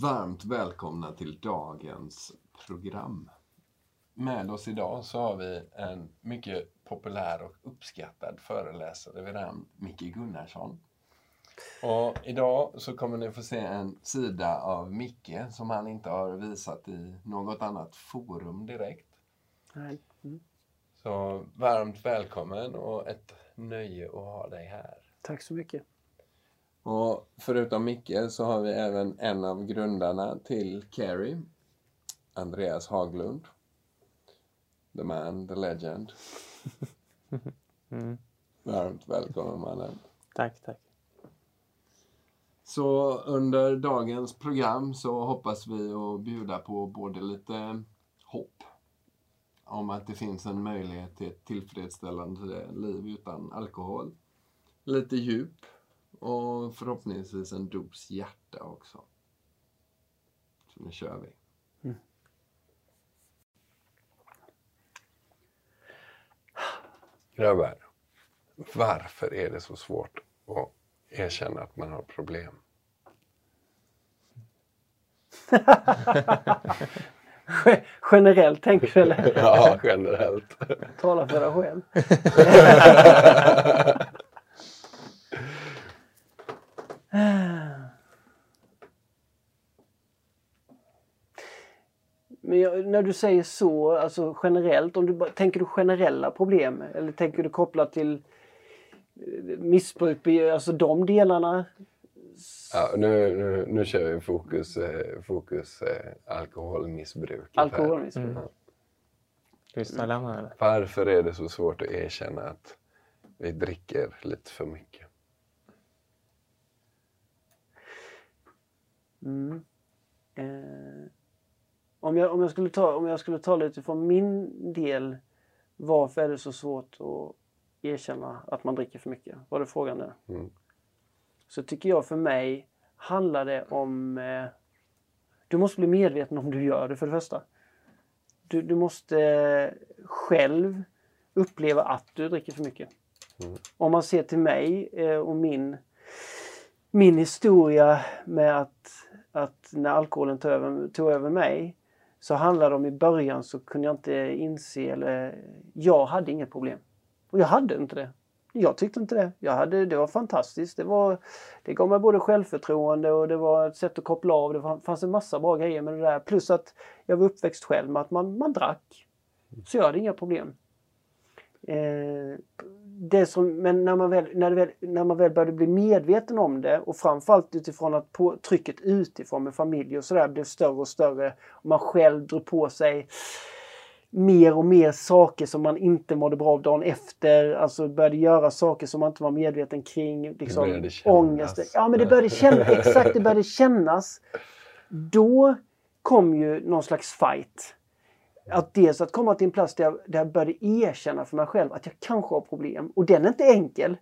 Varmt välkomna till dagens program. Med oss idag så har vi en mycket populär och uppskattad föreläsare vid namn Micke Gunnarsson. Och idag så kommer ni få se en sida av Micke som han inte har visat i något annat forum direkt. Mm. Så varmt välkommen och ett nöje att ha dig här. Tack så mycket. Och förutom Micke så har vi även en av grundarna till Carey, Andreas Haglund. The man, the legend. Mm. Varmt välkommen mannen. Tack, tack. Så under dagens program så hoppas vi att bjuda på både lite hopp om att det finns en möjlighet till ett tillfredsställande liv utan alkohol. Lite djup och förhoppningsvis en dos hjärta också. Så nu kör vi. Grabbar, varför är det så svårt att erkänna att man har problem? Ge- Generellt tänker du eller? Ja, generellt. Tala för dig själv. Men jag, när du säger så, alltså generellt, om du, tänker du generella problem eller tänker du kopplat till eh, missbruk, alltså de delarna? Ja, nu, nu, nu kör vi fokus, eh, fokus eh, alkoholmissbruk. Alkoholmissbruk. Mm. Varför är det så svårt att erkänna att vi dricker lite för mycket? Mm. Eh, om, jag, om, jag skulle ta, om jag skulle ta lite från min del, varför är det så svårt att erkänna att man dricker för mycket? Var det frågan där? Mm. Så tycker jag för mig handlar det om... Eh, du måste bli medveten om du gör det för det första. Du, du måste eh, själv uppleva att du dricker för mycket. Mm. Om man ser till mig eh, och min, min historia med att, att när alkoholen tog över, tog över mig så handlade det om i början så kunde jag inte inse eller jag hade inget problem. Och jag hade inte det. Jag tyckte inte det. Jag hade, det var fantastiskt. Det, var, det gav mig både självförtroende och det var ett sätt att koppla av. Det fanns en massa bra grejer med det där. Plus att jag var uppväxt själv med att man, man drack. Så jag hade inga problem. Eh, det som, men när man, väl, när, det väl, när man väl började bli medveten om det och framförallt utifrån att på, trycket utifrån med familj och sådär blev större och större. Och man själv drog på sig mer och mer saker som man inte mådde bra av dagen efter. Alltså började göra saker som man inte var medveten kring. Liksom, började kännas. ångest. Ja men det började kännas, exakt det började kännas. Då kom ju någon slags fight. Att dels att komma till en plats där jag, där jag började erkänna för mig själv att jag kanske har problem. Och den är inte enkel.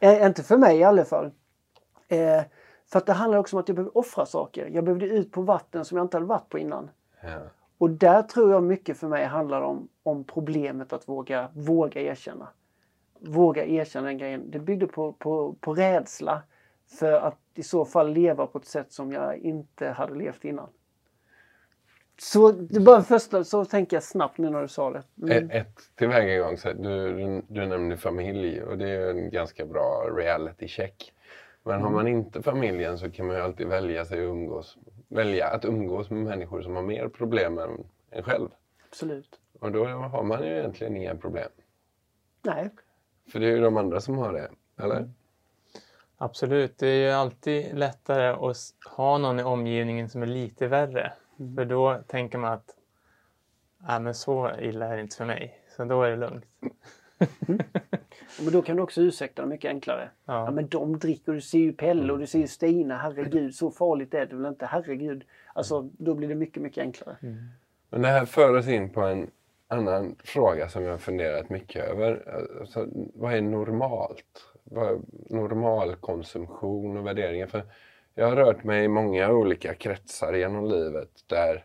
Eh, inte för mig i alla fall. Eh, för att det handlar också om att jag behöver offra saker. Jag behövde ut på vatten som jag inte hade varit på innan. Ja. Och där tror jag mycket för mig handlar om, om problemet att våga, våga erkänna. Våga erkänna den grejen. Det byggde på, på, på rädsla för att i så fall leva på ett sätt som jag inte hade levt innan. Så det bara första, så tänker jag snabbt nu när du sa det. Mm. Ett, ett tillvägagångssätt. Du, du, du nämnde familj och det är en ganska bra reality check. Men har man inte familjen så kan man ju alltid välja sig att umgås. Välja att umgås med människor som har mer problem än en själv. Absolut. Och då har man ju egentligen inga problem. Nej. För det är ju de andra som har det, eller? Absolut, det är ju alltid lättare att ha någon i omgivningen som är lite värre. För då tänker man att Nej, men så illa är det inte för mig. Så då är det lugnt. Men då kan du också ursäkta dem mycket enklare. Ja. Ja. men de dricker, du ser ju Pelle och du ser ju Stina, herregud så farligt är det väl inte, herregud. Alltså då blir det mycket, mycket enklare. Men det här för oss in på en annan fråga som jag har funderat mycket över. Alltså, vad är normalt? Vad är normal konsumtion och värderingar? För jag har rört mig i många olika kretsar genom livet där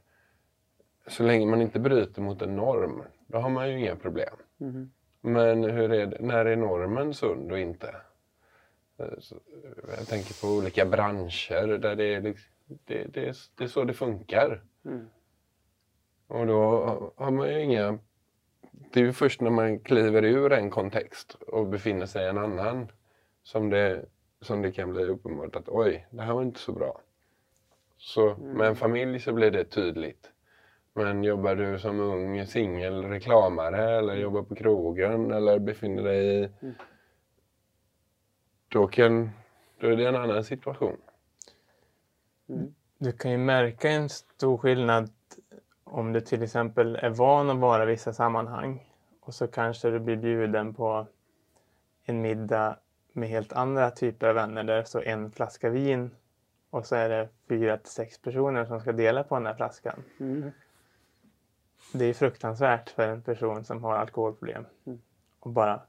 så länge man inte bryter mot en norm, då har man ju inga problem. Mhm. Men hur är det, när är normen sund och inte? Eh, så, Jag tänker på olika branscher där det är, liksom- Det, det, det är så det funkar. Mm. Och då har man ju inga... Det är ju först när man kliver ur en kontext och befinner sig i en annan som det, som det kan bli uppenbart att oj, det här var inte så bra. Så med en familj så blir det tydligt. Men jobbar du som ung singelreklamare eller jobbar på krogen eller befinner dig i... Då, kan, då är det en annan situation. Du kan ju märka en stor skillnad om du till exempel är van att vara i vissa sammanhang och så kanske du blir bjuden på en middag med helt andra typer av vänner där det står en flaska vin och så är det fyra till sex personer som ska dela på den här flaskan. Mm. Det är fruktansvärt för en person som har alkoholproblem. Mm. Och bara,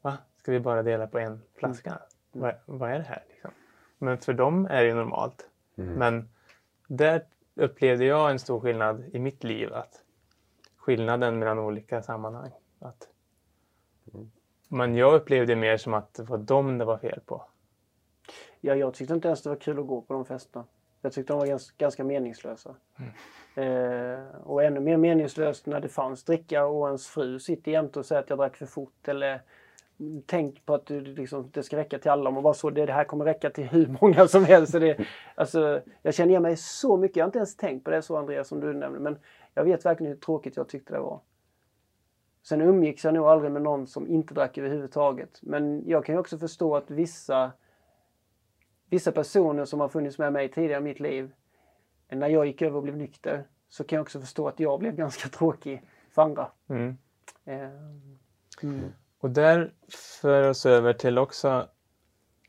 va? Ska vi bara dela på en flaska? Vad, vad är det här? Liksom? Men för dem är det ju normalt. Men där upplevde jag en stor skillnad i mitt liv. att Skillnaden mellan olika sammanhang. Att, Men jag upplevde mer som att det var dem det var fel på. Ja, jag tyckte inte ens det var kul att gå på de festerna. Jag tyckte de var gans, ganska meningslösa. Eh, och ännu mer meningslöst när det fanns dricka och ens fru sitter jämte och säger att jag drack för fort. Eller mm, tänk på att du, liksom, det ska räcka till alla. Och bara så, det, det här kommer räcka till hur många som helst. Så det, alltså, jag känner igen mig så mycket. Jag har inte ens tänkt på det så Andreas som du nämnde. Men jag vet verkligen hur tråkigt jag tyckte det var. Sen umgicks jag nog aldrig med någon som inte drack överhuvudtaget. Men jag kan ju också förstå att vissa vissa personer som har funnits med mig tidigare i mitt liv, när jag gick över och blev nykter, så kan jag också förstå att jag blev ganska tråkig för andra. Mm. Eh, mm. Och där för oss över till också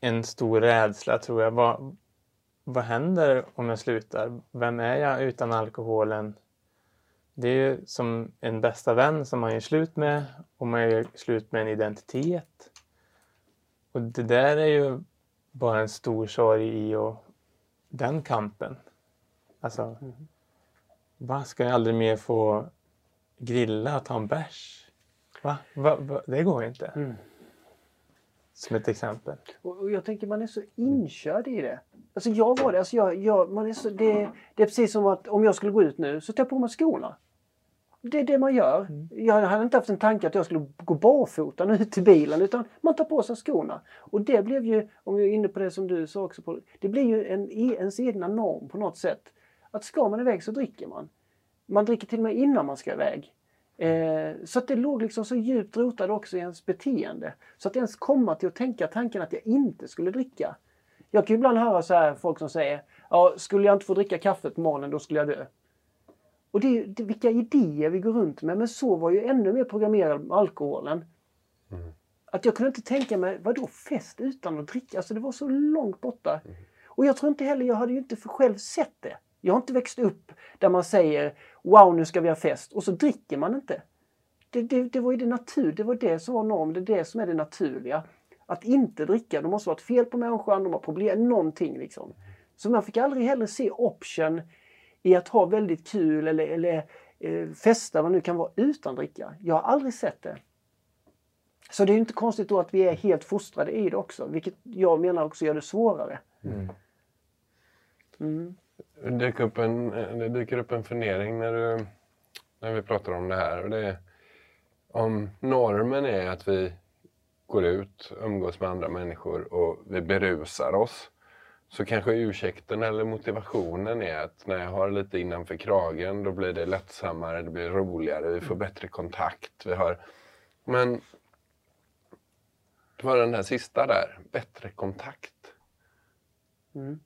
en stor rädsla tror jag. Vad, vad händer om jag slutar? Vem är jag utan alkoholen? Det är ju som en bästa vän som man gör slut med och man gör slut med en identitet. Och det där är ju bara en stor sorg i och den kampen. Alltså, vad ska jag aldrig mer få grilla och ta en bärs? Va? Va? Va? Det går ju inte. Mm. Som ett exempel. Och jag tänker man är så inkörd i det. Alltså jag var det. Alltså jag, jag, man är så, det, det är precis som att om jag skulle gå ut nu så tar jag på mig skorna. Det är det man gör. Jag hade inte haft en tanke att jag skulle gå barfota ut till bilen utan man tar på sig skorna. Och det blev ju, om vi är inne på det som du sa också, på, det blir ju en, ens egna norm på något sätt. Att ska man iväg så dricker man. Man dricker till och med innan man ska iväg. Eh, så att det låg liksom så djupt rotat också i ens beteende. Så att ens komma till att tänka tanken att jag inte skulle dricka. Jag kan ju ibland höra så här folk som säger, ja, skulle jag inte få dricka kaffe på morgonen då skulle jag dö. Och det det, vilka idéer vi går runt med. Men så var ju ännu mer programmerad med alkoholen. Att jag kunde inte tänka mig, vadå fest utan att dricka? Alltså det var så långt borta. Och jag tror inte heller, jag hade ju inte för själv sett det. Jag har inte växt upp där man säger Wow, nu ska vi ha fest och så dricker man inte. Det, det, det var ju det natur, det var det som var norm, det är det som är det naturliga. Att inte dricka, det måste vara ett fel på människan, de har problem, någonting liksom. Så man fick aldrig heller se option i att ha väldigt kul eller, eller eh, festa, vad nu kan vara, utan dricka. Jag har aldrig sett det. Så det är inte konstigt då att vi är helt fostrade i det också, vilket jag menar också gör det svårare. Mm. Det dyker upp en, det dyker upp en fundering när, du, när vi pratar om det här. Och det är, om normen är att vi går ut, umgås med andra människor och vi berusar oss. Så kanske ursäkten eller motivationen är att när jag har lite innanför kragen då blir det lättsammare, det blir roligare, vi får bättre kontakt. Vi har... Men det var den här sista där, bättre kontakt. Mm.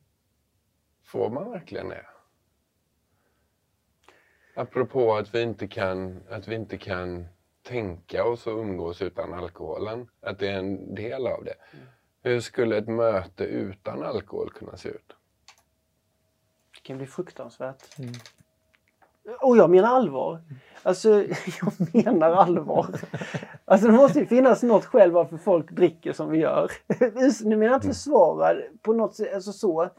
Får man verkligen det? Apropå att vi inte kan, att vi inte kan tänka och umgås utan alkoholen. Att det är en del av det. Hur skulle ett möte utan alkohol kunna se ut? Det kan bli fruktansvärt. Och jag menar allvar. Alltså, jag menar allvar. Alltså det måste ju finnas något själv varför folk dricker som vi gör. Nu menar jag inte försvara på något sätt, alltså så.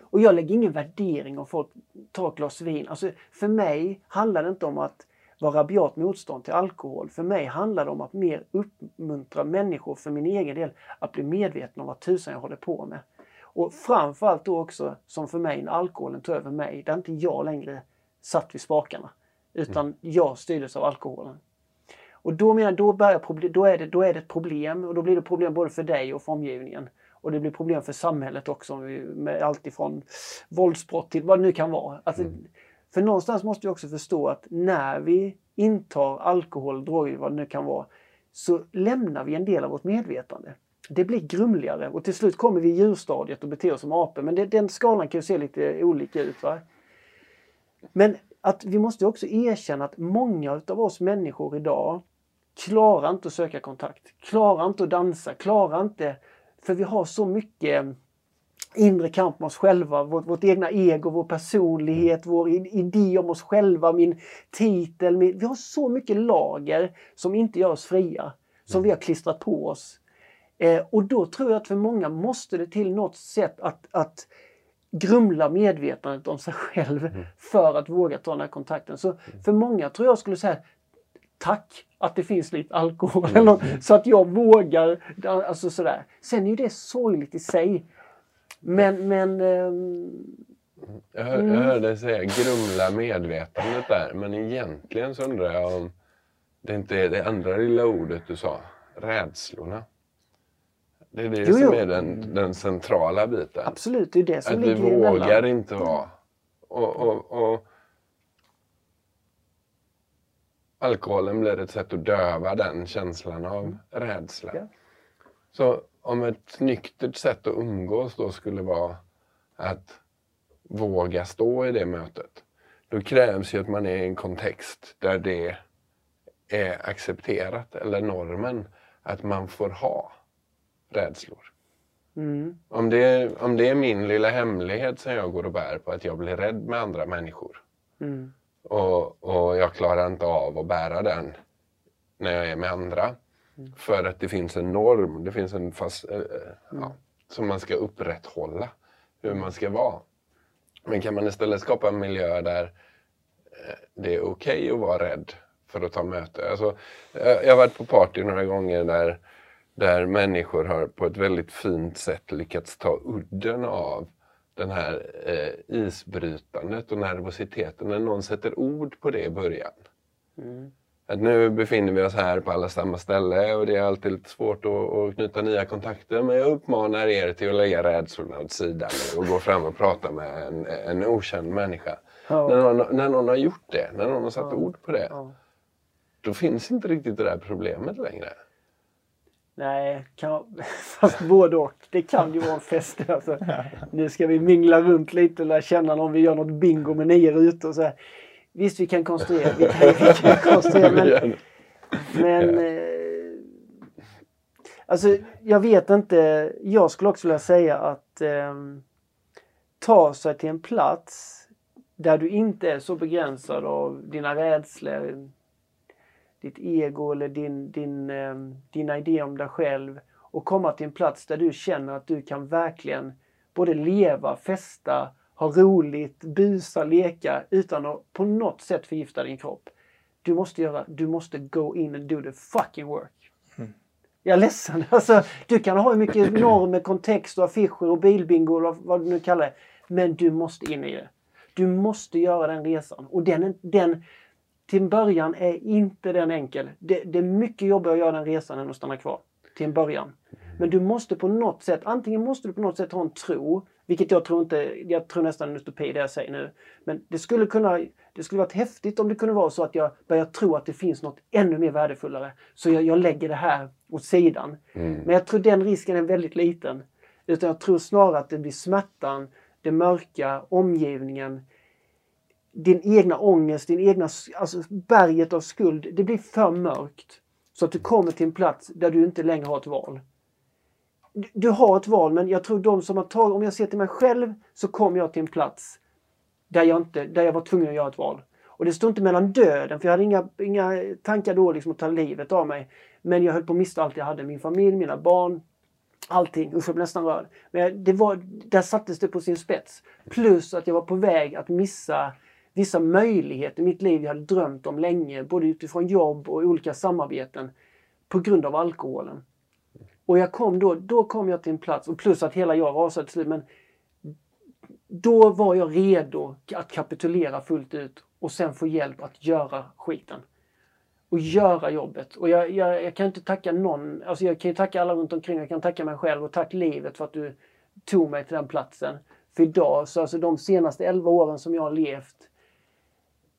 Och jag lägger ingen värdering om folk tar ett glas vin. Alltså för mig handlar det inte om att vara rabiat motstånd till alkohol. För mig handlar det om att mer uppmuntra människor för min egen del att bli medvetna om vad tusan jag håller på med. Och framförallt då också, som för mig, när alkoholen tog över mig, där inte jag längre satt vid spakarna. Utan mm. jag styrdes av alkoholen. Och då, menar, då, börjar, då, är det, då är det ett problem och då blir det problem både för dig och för omgivningen. Och det blir problem för samhället också med allt ifrån våldsbrott till vad det nu kan vara. Alltså, mm. För någonstans måste vi också förstå att när vi intar alkohol, droger, vad det nu kan vara, så lämnar vi en del av vårt medvetande. Det blir grumligare och till slut kommer vi i djurstadiet och beter oss som apor. Men det, den skalan kan ju se lite olika ut. Va? Men att vi måste också erkänna att många av oss människor idag klarar inte att söka kontakt, klarar inte att dansa, klarar inte... För vi har så mycket inre kamp med oss själva, vårt, vårt egna ego, vår personlighet, vår idé om oss själva, min titel. Min, vi har så mycket lager som inte gör oss fria, som vi har klistrat på oss. Eh, och då tror jag att för många måste det till något sätt att, att grumla medvetandet om sig själv mm. för att våga ta den här kontakten. Så för många tror jag skulle säga tack att det finns lite alkohol mm. så att jag vågar. Alltså sådär. Sen är ju det sorgligt i sig. Men, men um, jag, hör, jag hörde dig säga grumla medvetandet där, men egentligen så undrar jag om det inte är det andra lilla ordet du sa, rädslorna. Det är det jo, som jo. är den, den centrala biten. Absolut, det är det som Att ligger vi vågar inte vara. Och, och, och, alkoholen blir ett sätt att döva den känslan av mm. rädsla. Ja. Så om ett nyktert sätt att umgås då skulle vara att våga stå i det mötet. Då krävs ju att man är i en kontext där det är accepterat, eller normen, att man får ha rädslor. Mm. Om, det, om det är min lilla hemlighet som jag går och bär på, att jag blir rädd med andra människor. Mm. Och, och jag klarar inte av att bära den när jag är med andra. Mm. För att det finns en norm, det finns en fast, eh, eh, ja, som man ska upprätthålla. Hur man ska vara. Men kan man istället skapa en miljö där eh, det är okej okay att vara rädd för att ta möte. Alltså, jag har varit på party några gånger där, där människor har på ett väldigt fint sätt lyckats ta udden av den här eh, isbrytandet och nervositeten när någon sätter ord på det i början. Mm att nu befinner vi oss här på alla samma ställe och det är alltid lite svårt att, att knyta nya kontakter. Men jag uppmanar er till att lägga rädslorna åt sidan och gå fram och prata med en, en okänd människa. Ja. När, någon, när någon har gjort det, när någon har satt ja. ord på det, ja. då finns inte riktigt det där problemet längre. Nej, kan, fast både och. Det kan ju vara en fest. Alltså. Nu ska vi mingla runt lite och lära känna någon. Vi gör något bingo med nio rutor. Så här. Visst, vi kan konstruera. Vi kan, vi kan konstruera men, men eh, alltså, jag vet inte. Jag skulle också vilja säga att eh, ta sig till en plats där du inte är så begränsad av dina rädslor, ditt ego eller din, din, eh, dina idéer om dig själv och komma till en plats där du känner att du kan verkligen både leva, festa ha roligt, busa, leka utan att på något sätt förgifta din kropp. Du måste göra, du måste go in and do the fucking work. Mm. Jag är ledsen. Alltså, du kan ha hur mycket normer, kontext och affischer och bilbingo eller vad du nu kallar det. Men du måste in i det. Du måste göra den resan. Och den, den till början är inte den enkel. Det, det är mycket jobbigare att göra den resan än att stanna kvar. Till en början. Men du måste på något sätt, antingen måste du på något sätt ha en tro vilket jag tror inte, jag tror nästan en utopi det jag säger nu. Men det skulle kunna, det skulle varit häftigt om det kunde vara så att jag börjar tro att det finns något ännu mer värdefullare. Så jag, jag lägger det här åt sidan. Mm. Men jag tror den risken är väldigt liten. Utan jag tror snarare att det blir smärtan, det mörka, omgivningen, din egna ångest, din egna, alltså berget av skuld. Det blir för mörkt. Så att du kommer till en plats där du inte längre har ett val du har ett val men jag tror de som har tagit, om jag ser till mig själv så kom jag till en plats där jag, inte, där jag var tvungen att göra ett val. Och det stod inte mellan döden för jag hade inga, inga tankar då liksom att ta livet av mig. Men jag höll på att mista allt jag hade. Min familj, mina barn, allting. Usch, jag blev nästan rörd. Men det var, där sattes det på sin spets. Plus att jag var på väg att missa vissa möjligheter i mitt liv jag hade drömt om länge. Både utifrån jobb och olika samarbeten. På grund av alkoholen. Och jag kom då, då kom jag till en plats, och plus att hela jag rasade till slut, men då var jag redo att kapitulera fullt ut och sen få hjälp att göra skiten. Och göra jobbet. Och jag, jag, jag kan inte tacka någon, alltså jag kan ju tacka alla runt omkring, jag kan tacka mig själv och tack livet för att du tog mig till den platsen. För idag, så alltså de senaste 11 åren som jag har levt,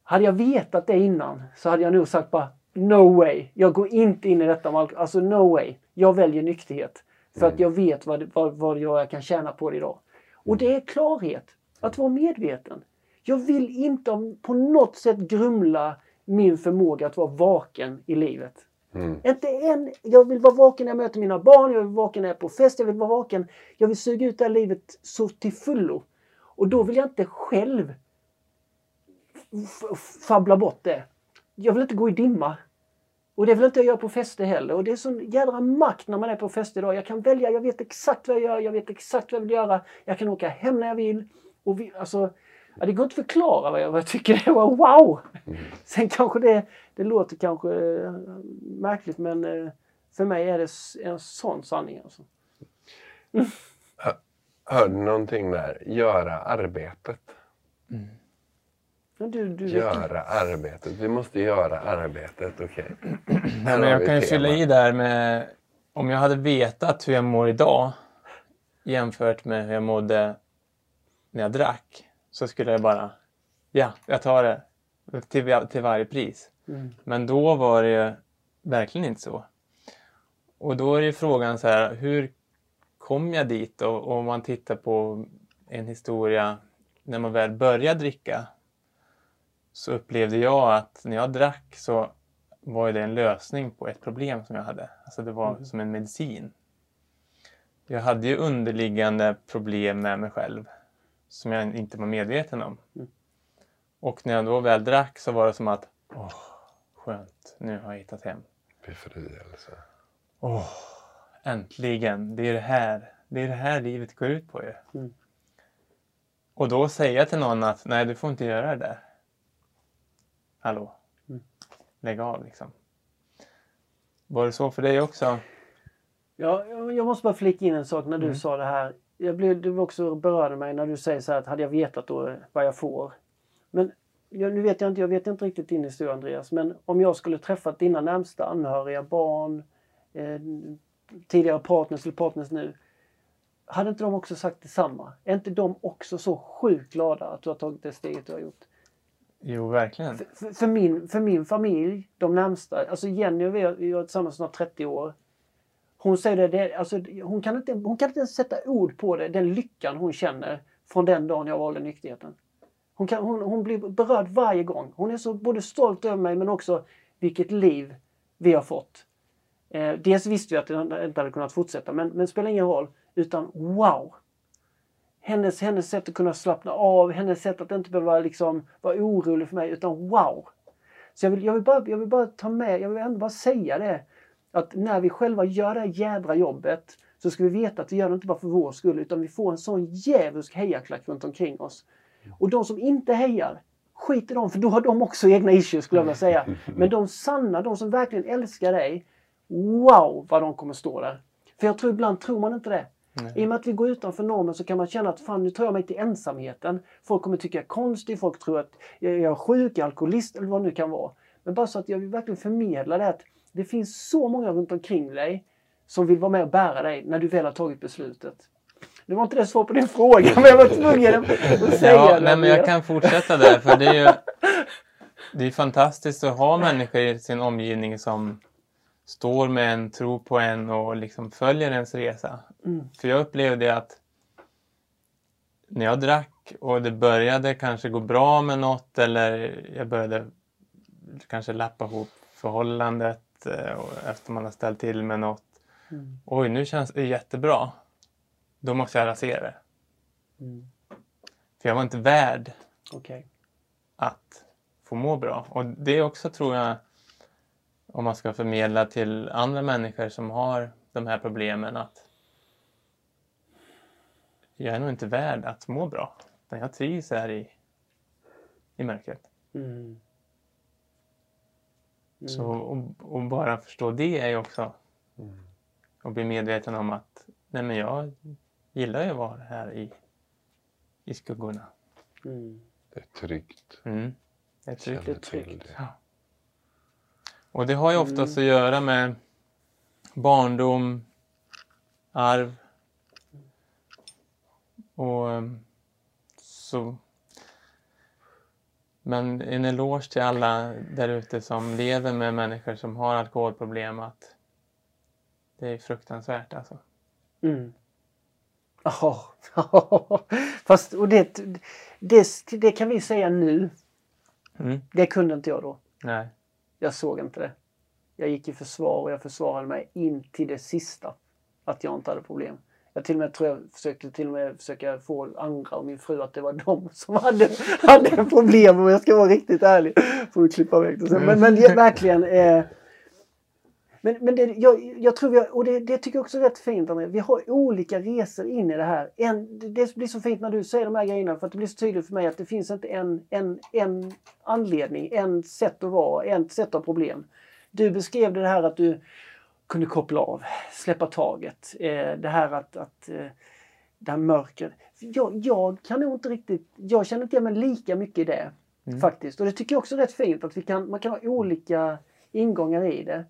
hade jag vetat det innan så hade jag nog sagt bara No way! Jag går inte in i detta med Alltså no way! Jag väljer nykterhet. För att jag vet vad, vad, vad jag kan tjäna på det idag. Och det är klarhet. Att vara medveten. Jag vill inte på något sätt grumla min förmåga att vara vaken i livet. Mm. Inte en, jag vill vara vaken när jag möter mina barn, jag vill vara vaken när jag är på fest, jag vill vara vaken. Jag vill suga ut det här livet så till fullo. Och då vill jag inte själv fabbla bort det. Jag vill inte gå i dimma. Och det vill inte jag göra på fester heller. Och det är sån jädra makt när man är på fest idag. Jag kan välja, jag vet exakt vad jag gör, jag vet exakt vad jag vill göra. Jag kan åka hem när jag vill. Och vi, alltså, ja, det går inte att förklara vad jag, vad jag tycker. Det var wow! Sen kanske det, det låter kanske äh, märkligt men äh, för mig är det en sån sanning. Alltså. Mm. Hörde någonting där? Göra arbetet. Mm. Du, du göra arbetet. Vi måste göra arbetet. Okej. Okay. jag kan ju fylla i där med om jag hade vetat hur jag mår idag jämfört med hur jag mådde när jag drack så skulle jag bara ja, jag tar det till, till varje pris. Mm. Men då var det ju verkligen inte så. Och då är ju frågan så här, hur kom jag dit? Och, och om man tittar på en historia när man väl började dricka så upplevde jag att när jag drack så var det en lösning på ett problem som jag hade. Alltså det var mm. som en medicin. Jag hade ju underliggande problem med mig själv som jag inte var medveten om. Mm. Och när jag då väl drack så var det som att åh, skönt, nu har jag hittat hem. Befrielse. Åh, äntligen, det är det här, det är det här livet går ut på ju. Mm. Och då säga till någon att nej, du får inte göra det där hallå, mm. lägg av liksom. Var det så för dig också? Ja, jag måste bara flika in en sak när du mm. sa det här. Jag blev, du också berörde mig när du säger så här att hade jag vetat då vad jag får. Men jag, nu vet jag inte, jag vet inte riktigt din historia Andreas, men om jag skulle träffat dina närmsta anhöriga, barn, eh, tidigare partners eller partners nu. Hade inte de också sagt detsamma? Är inte de också så sjukt glada att du har tagit det steget du har gjort? Jo, verkligen. För, för, min, för min familj, de närmsta, alltså Jenny och vi har varit tillsammans snart 30 år. Hon säger det, det alltså, hon, kan inte, hon kan inte ens sätta ord på det, den lyckan hon känner från den dagen jag valde nykterheten. Hon, kan, hon, hon blir berörd varje gång. Hon är så både stolt över mig men också vilket liv vi har fått. Eh, dels visste vi att det inte hade kunnat fortsätta men, men det spelar ingen roll. Utan wow! Hennes, hennes sätt att kunna slappna av, hennes sätt att inte behöva liksom vara orolig för mig utan wow! Så jag vill, jag vill, bara, jag vill bara ta med, jag vill ändå bara säga det. Att när vi själva gör det här jädra jobbet så ska vi veta att vi gör det inte bara för vår skull utan vi får en sån djävulsk hejaklack runt omkring oss. Och de som inte hejar, skit i dem för då har de också egna issues skulle jag vilja säga. Men de sanna, de som verkligen älskar dig, wow vad de kommer stå där. För jag tror ibland tror man inte det. Nej. I och med att vi går utanför normen så kan man känna att fan nu tar jag mig till ensamheten. Folk kommer tycka jag är konstig, folk tror att jag är sjuk, jag är alkoholist eller vad det nu kan vara. Men bara så att jag vill verkligen förmedla det att det finns så många runt omkring dig som vill vara med och bära dig när du väl har tagit beslutet. Det var inte det svar på din fråga men jag var tvungen att säga ja, det. Men jag kan fortsätta där för det är ju det är fantastiskt att ha människor i sin omgivning som står med en, tror på en och liksom följer ens resa. Mm. För jag upplevde att när jag drack och det började kanske gå bra med något eller jag började kanske lappa ihop förhållandet eh, efter man har ställt till med något. Mm. Oj, nu känns det jättebra. Då måste jag rasera det. Mm. För jag var inte värd okay. att få må bra. Och det också tror jag om man ska förmedla till andra människor som har de här problemen att jag är nog inte värd att må bra. Utan jag trivs här i, i mörkret. Mm. Mm. Så och, och, bara förstå det är ju också mm. och bli medveten om att nej men jag gillar ju att vara här i, i skuggorna. Mm. Det är tryggt. Mm. Det är tryggt. Det är tryggt. Ja. Och det har ju oftast Mm. att göra med barndom, arv och um, så. Men en eloge till alla där ute som lever med människor som har alkoholproblem att det är fruktansvärt alltså. Mm. Ja, fast och det, det, det kan vi säga nu. Mm. Det kunde inte jag då. Nej. Jag såg inte det. Jag gick i försvar och jag försvarade mig in till det sista. Att jag inte hade problem. Jag till och med tror jag försökte till och med försöka få andra och min fru att det var de som hade, hade problem om jag ska vara riktigt ärlig. Får vi klippa väck det sen. Men, men verkligen eh, men, men det, jag, jag tror vi har, och det, det tycker jag också är rätt fint André. Vi har olika resor in i det här. En, det, blir så fint när du säger de här grejerna för att det blir så tydligt för mig att det finns inte en, en, en anledning, en sätt att vara, en sätt att ha problem. Du beskrev det här att du kunde koppla av, släppa taget. Eh, det här att, att eh, det här mörkret. Jag, jag kan nog inte riktigt, jag känner inte igen mig lika mycket i det Mm. faktiskt. Och det tycker jag också är rätt fint att vi kan, man kan ha olika ingångar i det.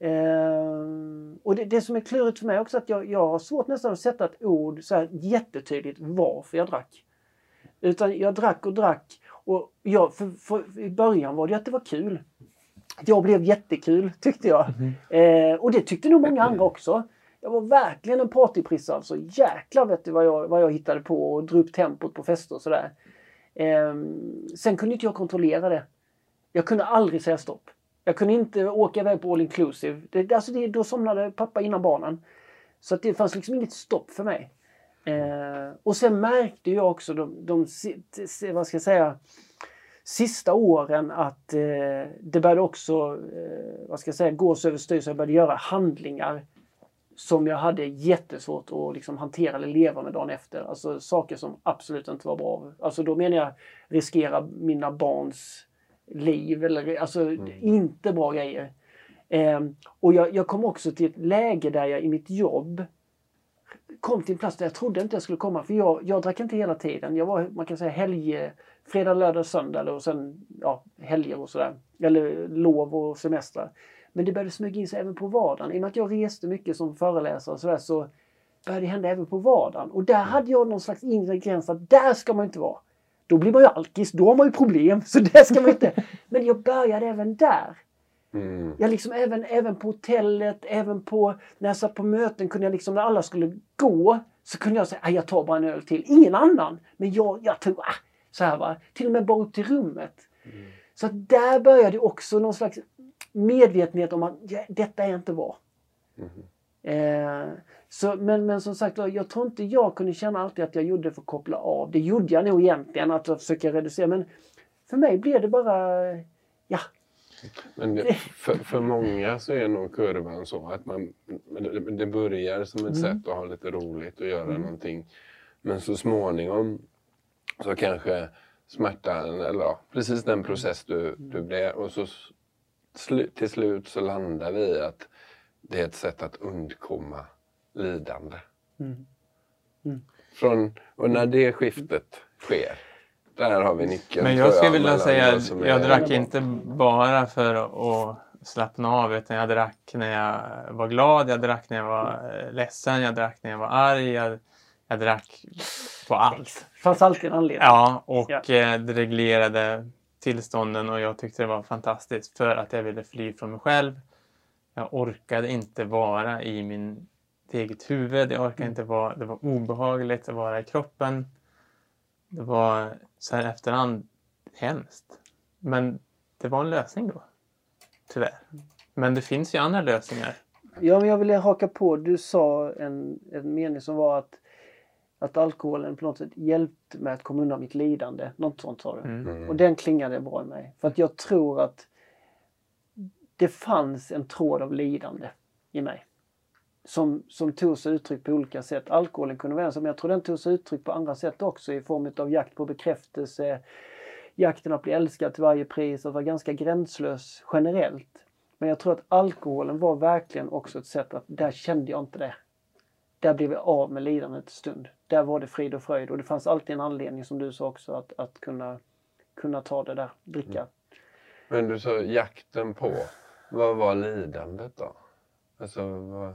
Ehm, och det, det som är klurigt för mig också att jag, jag har svårt nästan att sätta ett ord så här jättetydligt varför jag drack. Utan jag drack och drack och jag, för, för, i början var det att det var kul. Jag blev jättekul tyckte jag. Eh, och det tyckte nog många andra också. Jag var verkligen en partyprisse alltså. Jäklar vet du vad jag, vad jag hittade på och drog upp tempot på fester och sådär. Eh, sen kunde inte jag kontrollera det. Jag kunde aldrig säga stopp. Jag kunde inte åka iväg på all inclusive. Det, alltså det, då somnade pappa innan barnen. Så att det fanns liksom inget stopp för mig. Eh, och sen märkte jag också de, de, de vad ska jag säga, sista åren att eh, det började också eh, vad ska jag säga, gås överstyr så jag började göra handlingar som jag hade jättesvårt att liksom hantera eller leva med dagen efter. Alltså saker som absolut inte var bra. Alltså då menar jag riskera mina barns liv eller alltså inte bra grejer. Ehm, och jag, jag kom också till ett läge där jag i mitt jobb kom till en plats där jag trodde inte jag skulle komma. För jag, jag drack inte hela tiden. Jag var, man kan säga helg, fredag, lördag, söndag och sen ja, helger och sådär. Eller lov och semestrar. Men det började smyga in sig även på vardagen. I och med att jag reste mycket som föreläsare och sådär så började det hända även på vardagen. Och där hade jag någon slags inre gräns att där ska man inte vara. Då blir man ju alkis, då har man ju problem. Så det ska man inte. Men jag började även där. Mm. Jag liksom även, även på hotellet, även på när jag satt på möten kunde jag liksom när alla skulle gå så kunde jag säga "Ah, jag tar bara en öl till. Ingen annan. Men jag, jag tog, ah, så här va. Till och med bara upp till rummet. Så att där började också någon slags medvetenhet om att ja, detta är inte bra. Eh, så, men, men som sagt jag tror inte jag kunde känna alltid att jag gjorde det för att koppla av. Det gjorde jag nog egentligen, att jag försöker reducera. Men för mig blev det bara, ja, Men det, för, för många så är nog kurvan så att man, det, börjar som ett sätt att ha lite roligt och göra någonting. Men så småningom så kanske smärtan, eller ja, precis den process du, du blev och så slu, till slut så landar vi i att det är ett sätt att undkomma lidande. Mm. Från, och när det skiftet sker, där har vi nyckeln. Men jag skulle vilja säga att jag drack inte bara för att slappna av utan jag drack när jag var glad, jag drack när jag var eh, ledsen, jag drack när jag var arg, jag, jag drack på allt. det fanns alltid en anledning. Ja, och Ja. eh, det reglerade tillstånden och jag tyckte det var fantastiskt för att jag ville fly från mig själv. Jag orkade inte vara i min eget huvud, jag orkade inte vara, det var obehagligt att vara i kroppen. Det var så här efterhand hemskt. Men det var en lösning då. Tyvärr. Men det finns ju andra lösningar. Ja, men jag ville haka på. Du sa en, en mening som var att, att alkoholen på något sätt hjälpte mig att komma undan mitt lidande. Något sånt sa du. Mm. Och den klingade bra i mig. För att jag tror att det fanns en tråd av lidande i mig. Som, som tog sig uttryck på olika sätt. Alkoholen kunde vara en, men jag tror den tog sig uttryck på andra sätt också i form av jakt på bekräftelse, jakten att bli älskad till varje pris, att vara ganska gränslös generellt. Men jag tror att alkoholen var verkligen också ett sätt att där kände jag inte det. Där blev jag av med lidandet en stund. Där var det frid och fröjd och det fanns alltid en anledning som du sa också att, att kunna, kunna ta det där, dricka. Mm. Men du sa jakten på. Vad var lidandet då? Alltså, vad...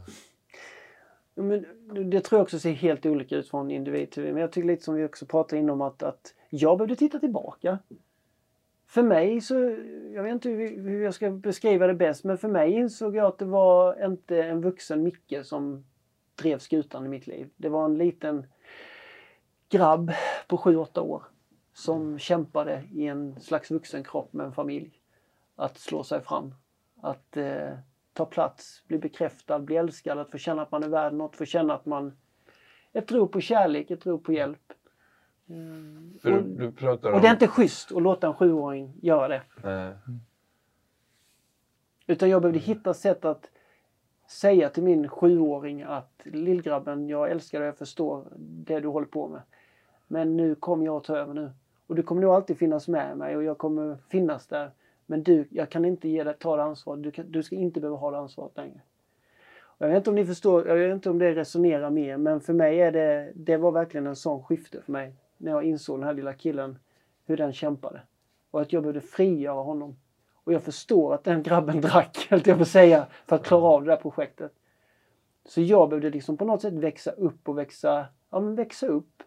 Men det tror jag också ser helt olika ut från individ till individ. Men jag tycker lite som vi också pratade inom att, att jag behövde titta tillbaka. För mig så, jag vet inte hur, hur jag ska beskriva det bäst, men för mig insåg jag att det var inte en vuxen Micke som drev skutan i mitt liv. Det var en liten grabb på 7-8 år som kämpade i en slags vuxen kropp med en familj. Att slå sig fram. Att eh, ta plats, bli bekräftad, bli älskad, att få känna att man är värd något, få känna att man... Ett rop på kärlek, ett rop på hjälp. Mm. Du, Och, du om... och det är inte schysst att låta en sjuåring göra det. Nej. Utan jag behövde hitta sätt att säga till min sjuåring att lillgrabben, jag älskar dig, jag förstår det du håller på med. Men nu kommer jag att ta över nu. Och du kommer nog alltid finnas med mig och jag kommer finnas där. Men du, jag kan inte ge dig, ta det. Du, kan, du ska inte behöva ha det ansvaret längre. Och jag vet inte om ni förstår, jag vet inte om det resonerar mer, men för mig är det, det var verkligen en sån skifte för mig. När jag insåg den här lilla killen, hur den kämpade. Och att jag behövde frigöra honom. Och jag förstår att den grabben drack, helt jag får säga, för att klara av det där projektet. Så jag behövde liksom på något sätt växa upp och växa, ja men växa upp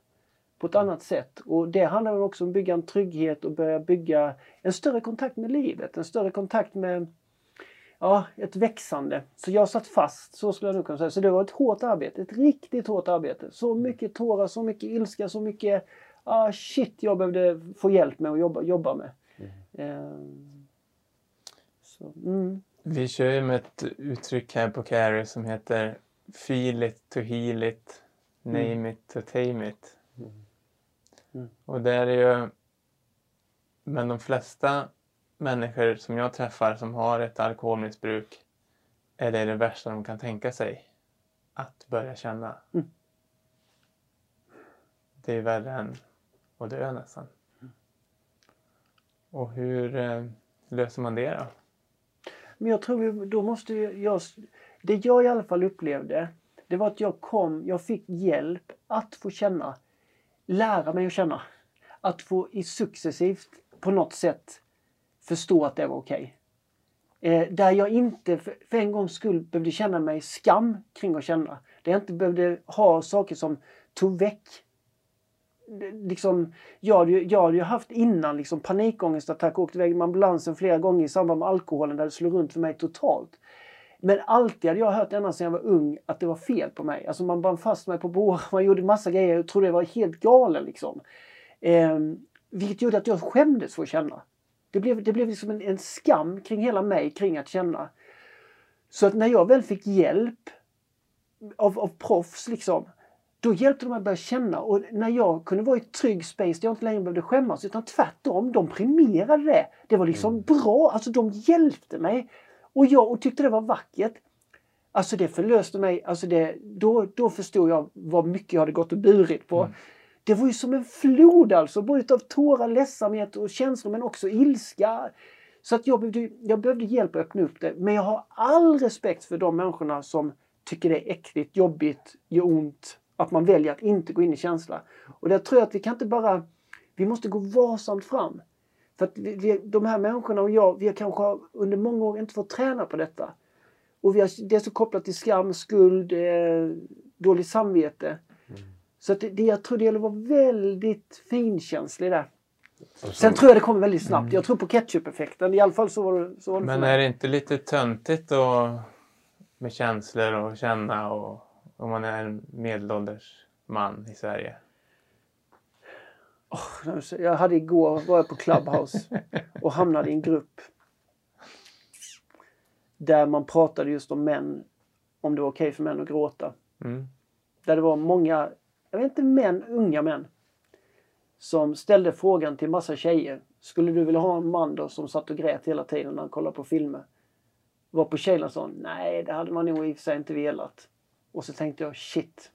på ett annat sätt. Och det handlar också om att bygga en trygghet och börja bygga en större kontakt med livet, en större kontakt med ja, ett växande. Så jag satt fast, så skulle jag nog kunna säga. Så det var ett hårt arbete, ett riktigt hårt arbete. Så mycket tårar, så mycket ilska, så mycket ah, shit jag behövde få hjälp med att jobba, jobba med. Ehm, så, mm. Vi kör ju med ett uttryck här på Carry som heter Feel it to heal it, name it to tame it. Mm. Och det är ju... Men de flesta människor som jag träffar som har ett alkoholmissbruk är det det värsta de kan tänka sig. Att börja känna. Mm. Det är värre än att dö nästan. Och hur eh, löser man det då? Men jag tror vi, då måste jag... Det jag i alla fall upplevde, det var att jag kom, jag fick hjälp att få känna, lära mig att känna. Att få i successivt på något sätt förstå att det var okej. Eh, där jag inte för, för en gångs skull behövde känna mig skam kring att känna. Där jag inte behövde ha saker som tog väck liksom, jag, hade ju, jag hade ju haft innan liksom panikångestattack och åkt iväg med ambulansen flera gånger i samband med alkoholen där det slog runt för mig totalt. Men alltid hade jag hört ända sedan jag var ung att det var fel på mig. Alltså man band fast mig på bår, man gjorde massa grejer och trodde jag var helt galen liksom. Eh, vilket gjorde att jag skämdes för att känna. Det blev, det blev liksom en, en skam kring hela mig kring att känna. Så att när jag väl fick hjälp av, av proffs liksom då hjälpte de mig att börja känna och när jag kunde vara i ett trygg space där jag inte längre behövde skämmas utan tvärtom, de premierade det. Det var liksom bra, alltså de hjälpte mig. Och jag och tyckte det var vackert. Alltså det förlöste mig, alltså det, då, då förstod jag vad mycket jag hade gått och burit på. Det var ju som en flod alltså, både av tårar, ledsamhet och känslor men också ilska. Så att jag behövde, jag behövde hjälp att öppna upp det. Men jag har all respekt för de människorna som tycker det är äckligt, jobbigt, gör ont. Att man väljer att inte gå in i känsla. Och där tror jag att vi kan inte bara... Vi måste gå varsamt fram. För att vi, vi, de här människorna och jag, vi har kanske under många år inte fått träna på detta. Och vi har, det är så kopplat till skam, skuld, eh, dåligt samvete. Så att det, det, jag tror det gäller att vara väldigt finkänslig där. Sen tror jag det kommer väldigt snabbt. Jag tror på ketchup-effekten. I alla fall så var det, så var det Men är det inte lite töntigt då med känslor och känna och om man är en medelålders man i Sverige? Jag hade igår, var jag på Clubhouse och hamnade i en grupp där man pratade just om män, om det var okej för män att gråta. Mm. Där det var många, jag vet inte män, unga män som ställde frågan till massa tjejer. Skulle du vilja ha en man då som satt och grät hela tiden när han kollade på filmer? Var på tjejerna sa nej det hade man nog i och för sig inte velat. Och så tänkte jag shit.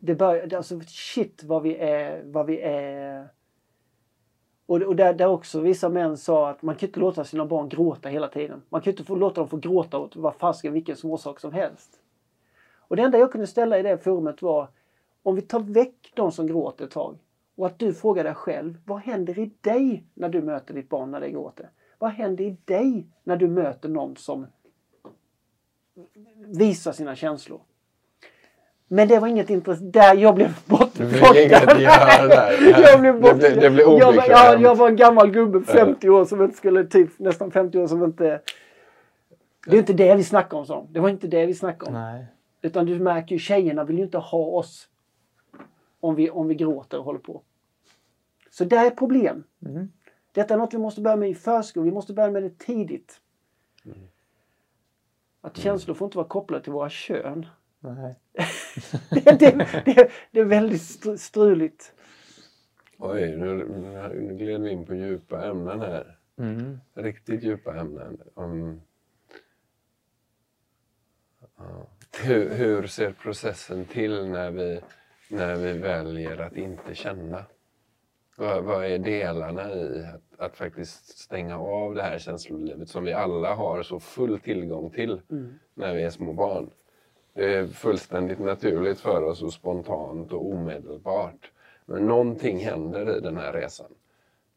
Det började... alltså shit vad vi är, vad vi är Och, och där, där också vissa män sa att man kan inte låta sina barn gråta hela tiden. Man kan inte få låta dem få gråta åt vad fasken vilken småsak som helst. Och det enda jag kunde ställa i det forumet var om vi tar väck de som gråter ett tag och att du frågar dig själv, vad händer i dig när du möter ditt barn när det gråter? Vad händer i dig när du möter någon som visar sina känslor? Men det var inget intressant. Där jag blev bortplockad. jag blev bort... det, det blev jag, jag, jag var en gammal gubbe, 50 år, som inte skulle, typ nästan 50 år som inte... Det är inte det vi snackar om, så. Det var inte det vi snackade om. Nej. Utan du märker ju, tjejerna vill ju inte ha oss om vi, om vi gråter och håller på. Så det är ett problem. Mm. Detta är något vi måste börja med i förskolan. Vi måste börja med det tidigt. Mm. Att känslor får inte vara kopplade till våra kön. Nej. det, det, det, det, är väldigt struligt. Oj, nu, nu gled vi in på djupa ämnen här. Mm. Riktigt djupa ämnen. Um, uh, hur, hur ser processen till när vi, när vi väljer att inte känna? Vad, vad är delarna i att, att, faktiskt stänga av det här känslolivet som vi alla har så full tillgång till mm. när vi är små barn? Det är fullständigt naturligt för oss och spontant och omedelbart. Men någonting händer i den här resan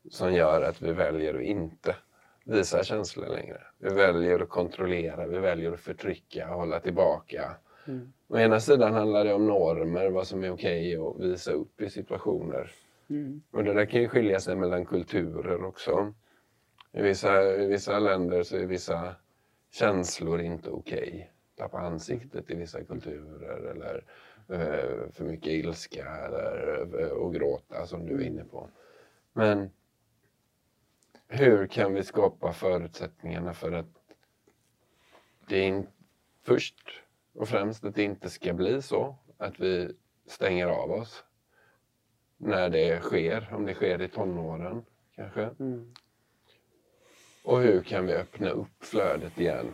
som gör att vi väljer att inte visa känslor längre. Vi väljer att kontrollera, vi väljer att förtrycka, hålla tillbaka. Mm. Å ena sidan handlar det om normer, vad som är okej okay att visa upp i situationer. Mm. Och det där kan ju skilja sig mellan kulturer också. I vissa, I vissa länder så är vissa känslor inte okej. Okay. Tappa ansiktet i vissa kulturer eller uh, för mycket ilska eller, uh, och gråta som du är inne på. Men hur kan vi skapa förutsättningarna för att det in, först och främst att det inte ska bli så att vi stänger av oss när det sker, om det sker i tonåren kanske. Mm. Och hur kan vi öppna upp flödet igen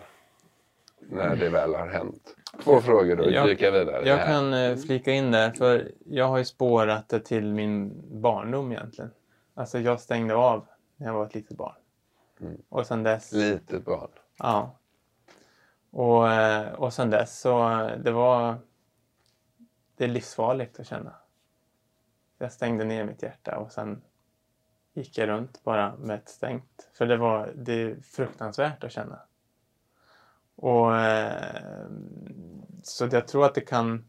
när det väl har hänt? Två frågor då, jag, dyka vidare. Jag kan eh, flika in där, för jag har ju spårat det till min barndom egentligen. Alltså jag stängde av när jag var ett litet barn. Mm. Och sen dess... Litet barn? Ja. Och, eh, och sen dess så det var... Det är livsfarligt att känna. Jag stängde ner mitt hjärta och sen gick jag runt bara med ett stängt. För det var det är fruktansvärt att känna. Och eh, Så jag tror att det kan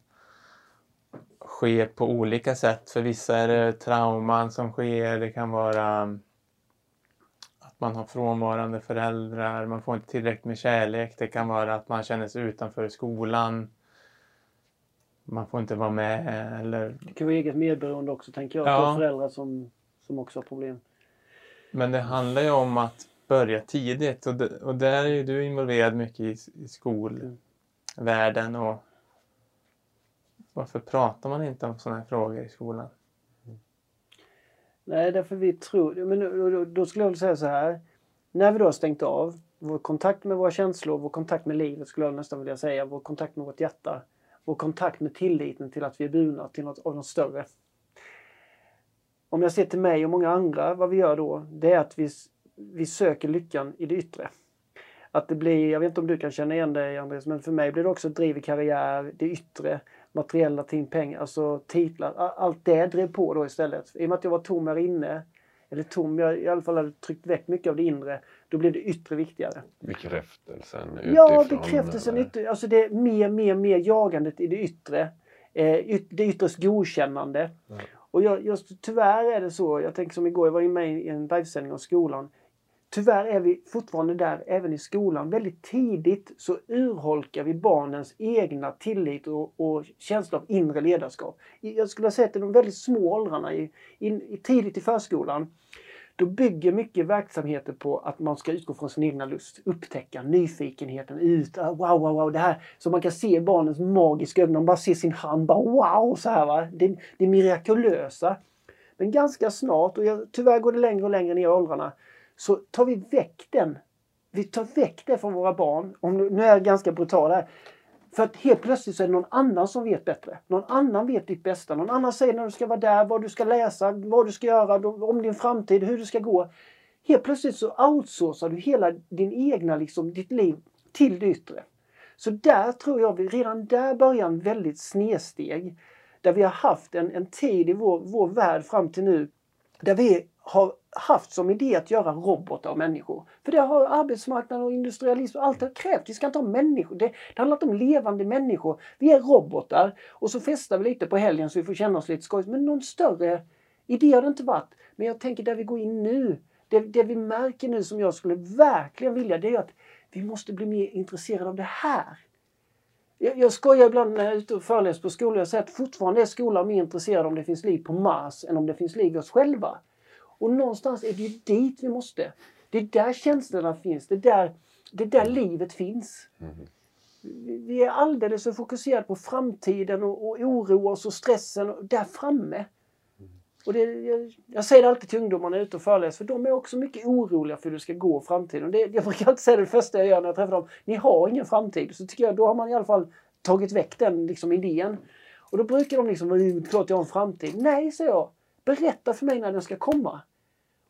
ske på olika sätt. För vissa är det trauman som sker. Det kan vara att man har frånvarande föräldrar. Man får inte tillräckligt med kärlek. Det kan vara att man känner sig utanför skolan man får inte vara med eller... Det kan vara eget medberoende också tänker jag. Ja. föräldrar som, som också har problem. Men det handlar ju om att börja tidigt och, och där är ju du involverad mycket i, i skolvärlden och varför pratar man inte om sådana här frågor i skolan? Nej, därför vi tror... Men då, då skulle jag vilja säga så här. När vi då har stängt av vår kontakt med våra känslor, vår kontakt med livet skulle jag nästan vilja säga, vår kontakt med vårt hjärta vår kontakt med tilliten till att vi är burna till något av något större. Om jag ser till mig och många andra, vad vi gör då, det är att vi, vi söker lyckan i det yttre. Att det blir, jag vet inte om du kan känna igen dig Andreas, men för mig blir det också driv i karriär, det yttre, materiella ting, pengar, alltså titlar. Allt det drev på då istället. I och med att jag var tom här inne, eller tom, jag i alla fall hade tryckt väck mycket av det inre, då blir det yttre viktigare. Bekräftelsen utifrån? Ja, bekräftelsen yttre. Alltså det är mer, mer, mer jagandet i det yttre. Eh, det yttres godkännande. Mm. Och jag, jag, tyvärr är det så, jag tänker som igår, jag var med i en livesändning om skolan. Tyvärr är vi fortfarande där även i skolan. Väldigt tidigt så urholkar vi barnens egna tillit och, och känsla av inre ledarskap. Jag skulle säga att i de väldigt små åldrarna, i, i, tidigt i förskolan, då bygger mycket verksamheter på att man ska utgå från sin egna lust, upptäcka nyfikenheten, ut, ah, wow, wow, wow, det här. Så man kan se barnens magiska ögon, de bara ser sin hand, bara wow, så här va. Det, det mirakulösa. Men ganska snart, och jag, tyvärr går det längre och längre ner i åldrarna, så tar vi väck den. Vi tar väck det från våra barn. Om, nu är jag ganska brutal här. För att helt plötsligt så är det någon annan som vet bättre. Någon annan vet ditt bästa. Någon annan säger när du ska vara där, vad du ska läsa, vad du ska göra, om din framtid, hur du ska gå. Helt plötsligt så outsourcar du hela din egna, liksom, ditt liv till det yttre. Så där tror jag vi redan där börjar en väldigt snedsteg. Där vi har haft en, en tid i vår, vår värld fram till nu där vi har haft som idé att göra robotar av människor. För det har arbetsmarknaden och industrialism allt har krävt. Vi ska inte ha människor. Det, det handlar inte om levande människor. Vi är robotar och så festar vi lite på helgen så vi får känna oss lite skojs. Men någon större idé har det inte varit. Men jag tänker där vi går in nu. Det, det vi märker nu som jag skulle verkligen vilja det är att vi måste bli mer intresserade av det här. Jag, jag skojar ibland när jag är ute och föreläser på skolor. Jag säger att fortfarande är skolan mer intresserad om det finns liv på Mars än om det finns liv i oss själva. Och någonstans är det ju dit vi måste. Det är där känslorna finns. Det är där, det är där livet finns. Mm. Vi är alldeles för fokuserade på framtiden och, och oroar oss och stressen och där framme. Och det, jag, jag, säger det alltid till ungdomarna ute och föreläser för de är också mycket oroliga för hur det ska gå i framtiden. Det, jag brukar alltid säga det första jag gör när jag träffar dem. Ni har ingen framtid. Så tycker jag då har man i alla fall tagit väck den liksom, idén. Och då brukar de liksom, klart jag har en framtid. Nej, säger jag. Berätta för mig när den ska komma.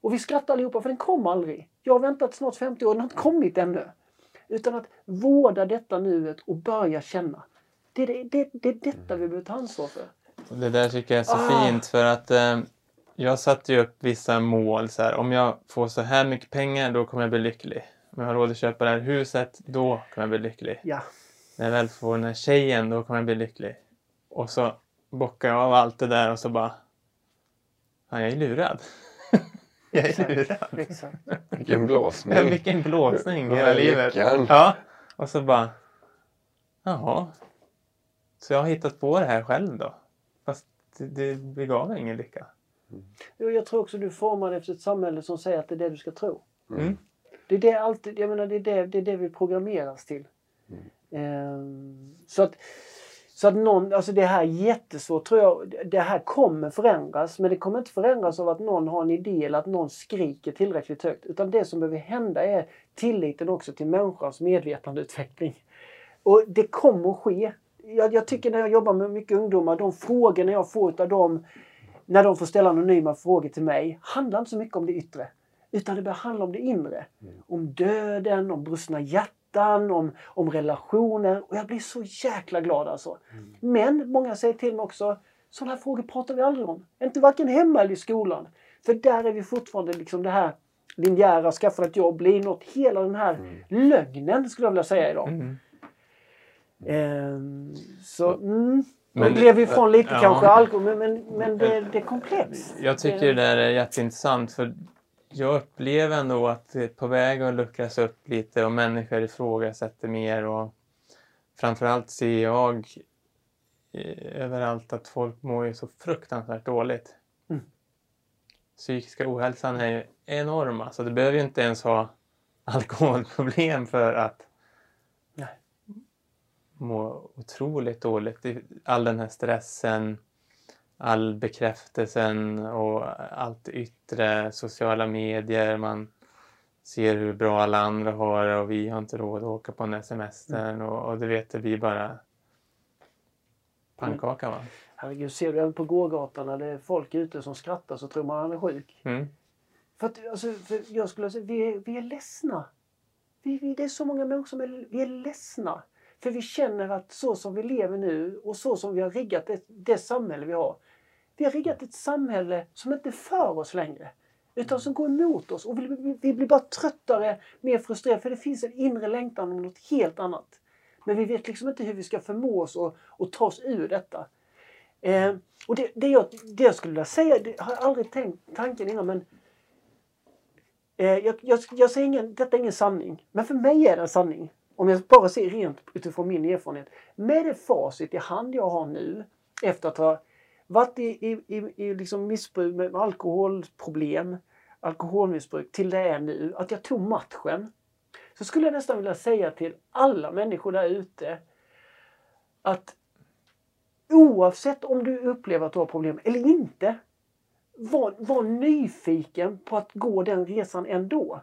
Och vi skrattar allihopa för den kommer aldrig. Jag har väntat snart 50 år, den har inte kommit ännu. Utan att vårda detta nuet och börja känna. Det är, det, det, det är detta vi behöver ta ansvar för. Det där tycker jag är så ah. fint för att eh, jag satte ju upp vissa mål. Så här, om jag får så här mycket pengar då kommer jag bli lycklig. Om jag har råd att köpa det här huset då kommer jag bli lycklig. Ja. När jag väl får den här tjejen då kommer jag bli lycklig. Och så bockar jag av allt det där och så bara... Ja, jag är lurad. Jag är lurad. Vilken blåsning. Ja, vilken blåsning hela livet. Ja. Och så bara... Jaha. Så jag har hittat på det här själv då. Fast det, det begav ingen lycka. Mm. Jag tror också du formar efter ett samhälle som säger att det är det du ska tro. Mm. Det är det alltid, jag menar det är det, det, är det vi programmeras till. Mm. Ehm, så att så att någon, alltså det här är jättesvårt tror jag. Det här kommer förändras men det kommer inte förändras av att någon har en idé eller att någon skriker tillräckligt högt. Utan det som behöver hända är tilliten också till människans medvetandeutveckling. Och det kommer att ske. Jag, jag tycker när jag jobbar med mycket ungdomar, de frågorna jag får av dem när de får ställa anonyma frågor till mig handlar inte så mycket om det yttre. Utan det börjar handla om det inre. Mm. Om döden, om brustna hjärtan, om, om relationer. Och jag blir så jäkla glad alltså. Mm. Men många säger till mig också, sådana här frågor pratar vi aldrig om. Inte varken hemma eller i skolan. För där är vi fortfarande liksom det här linjära, skaffa ett jobb, bli något. Hela den här mm. lögnen skulle jag vilja säga idag. Mm. Ehm, så, mm. Men, blev ifrån lite ja. kanske alkohol, men, men, men det, det, är komplext. Jag tycker det där är jätteintressant för jag upplever ändå att det är på väg att luckras upp lite och människor ifrågasätter mer och framförallt ser jag överallt att folk mår ju så fruktansvärt dåligt. Mm. Psykiska ohälsan är ju enorm. Alltså, du behöver ju inte ens ha alkoholproblem för att må otroligt dåligt. All den här stressen, all bekräftelsen och allt yttre, sociala medier, man ser hur bra alla andra har och vi har inte råd att åka på den här semestern mm. och, och det vet vi bara pannkaka va? Herregud, ser du även på gågatan när det är folk ute som skrattar så tror man han är sjuk. Mm. För att, alltså, för jag skulle säga, vi är, vi är ledsna. Vi, vi, det är så många människor som är, vi är ledsna. För vi känner att så som vi lever nu och så som vi har riggat det, det samhälle vi har. Vi har riggat ett samhälle som inte är för oss längre. Utan som går emot oss och vi, vi, blir bara tröttare, mer frustrerade för det finns en inre längtan om något helt annat. Men vi vet liksom inte hur vi ska förmå oss att, att ta oss ur detta. Eh, och det, det, jag, det jag skulle vilja säga, det har jag aldrig tänkt tanken innan men eh, jag, jag, jag säger ingen, detta är ingen sanning. Men för mig är det en sanning om jag bara ser rent utifrån min erfarenhet, med det facit i hand jag har nu efter att ha varit i, i, i, i liksom missbruk med alkoholproblem, alkoholmissbruk till det är nu, att jag tog matchen. Så skulle jag nästan vilja säga till alla människor där ute att oavsett om du upplever att du har problem eller inte, var, var nyfiken på att gå den resan ändå.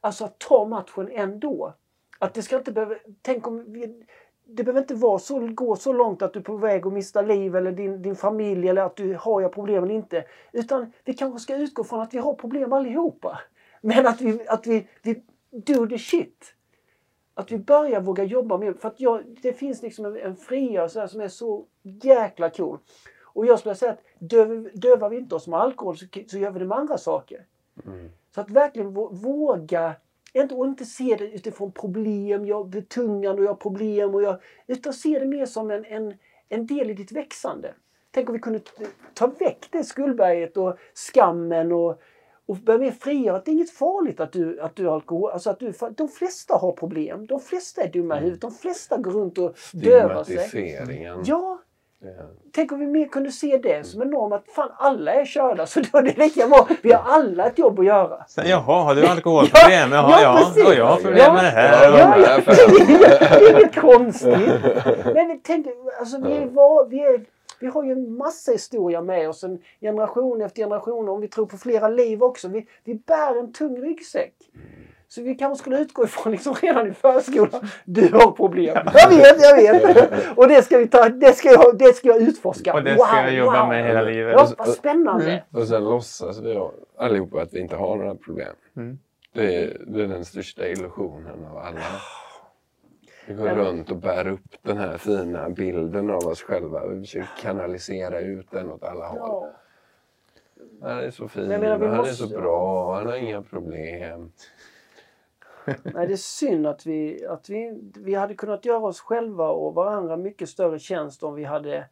Alltså att ta matchen ändå. Att det ska inte behöva... Tänk om vi, det behöver inte vara så, gå så långt att du är på väg att mista liv eller din, din familj eller att du har jag problem eller inte. Utan vi kanske ska utgå från att vi har problem allihopa. Men att vi, att vi, vi do the shit. Att vi börjar våga jobba med, för att jag, det finns liksom en, en frigörelse som är så jäkla cool. Och jag skulle säga att döv, dövar vi inte oss med alkohol så, så gör vi det med andra saker. Mm. Så att verkligen våga, inte, och inte se det utifrån problem, jag blir betungande och jag har problem. Och jag, utan se det mer som en, en, en del i ditt växande. Tänk om vi kunde ta väck det skuldberget och skammen och, och börja mer frigöra att det är inget farligt att du, att du har alkohol. Alltså att du, de flesta har problem. De flesta är dumma i huvudet. De flesta går runt och dövar sig. Stigmatiseringen. Ja, Tänk om vi mer kunde se det som en norm att fan alla är körda så då är det lika bra. Vi har alla ett jobb att göra. Sen, jaha, har du alkoholproblem? Ja, Jaha, ja, ja. precis. Och jag har problem med det här. Ja, Ja, ja. Det är inget konstigt. Men vi tänk, alltså vi, är, var, vi, är, vi har ju en massa historia med oss. En generation efter generation. Om vi tror på flera liv också. Vi, vi bär en tung ryggsäck. Så vi kanske skulle utgå ifrån liksom redan i förskolan. Du har problem. Jag vet, jag vet. Och det ska vi ta, det ska jag, det ska jag utforska. Och det ska jag jobba wow. med hela livet. Ja, vad spännande. Och sen låtsas vi allihopa att vi inte har några problem. Mm. Det, är, det är den största illusionen av alla. Vi går runt och bär upp den här fina bilden av oss själva. Vi försöker kanalisera ut den åt alla håll. Ja. Han är så fin, menar, han måste- är så bra, han har inga problem. Nej, det är synd att vi, att vi, vi hade kunnat göra oss själva och varandra mycket större tjänst om vi hade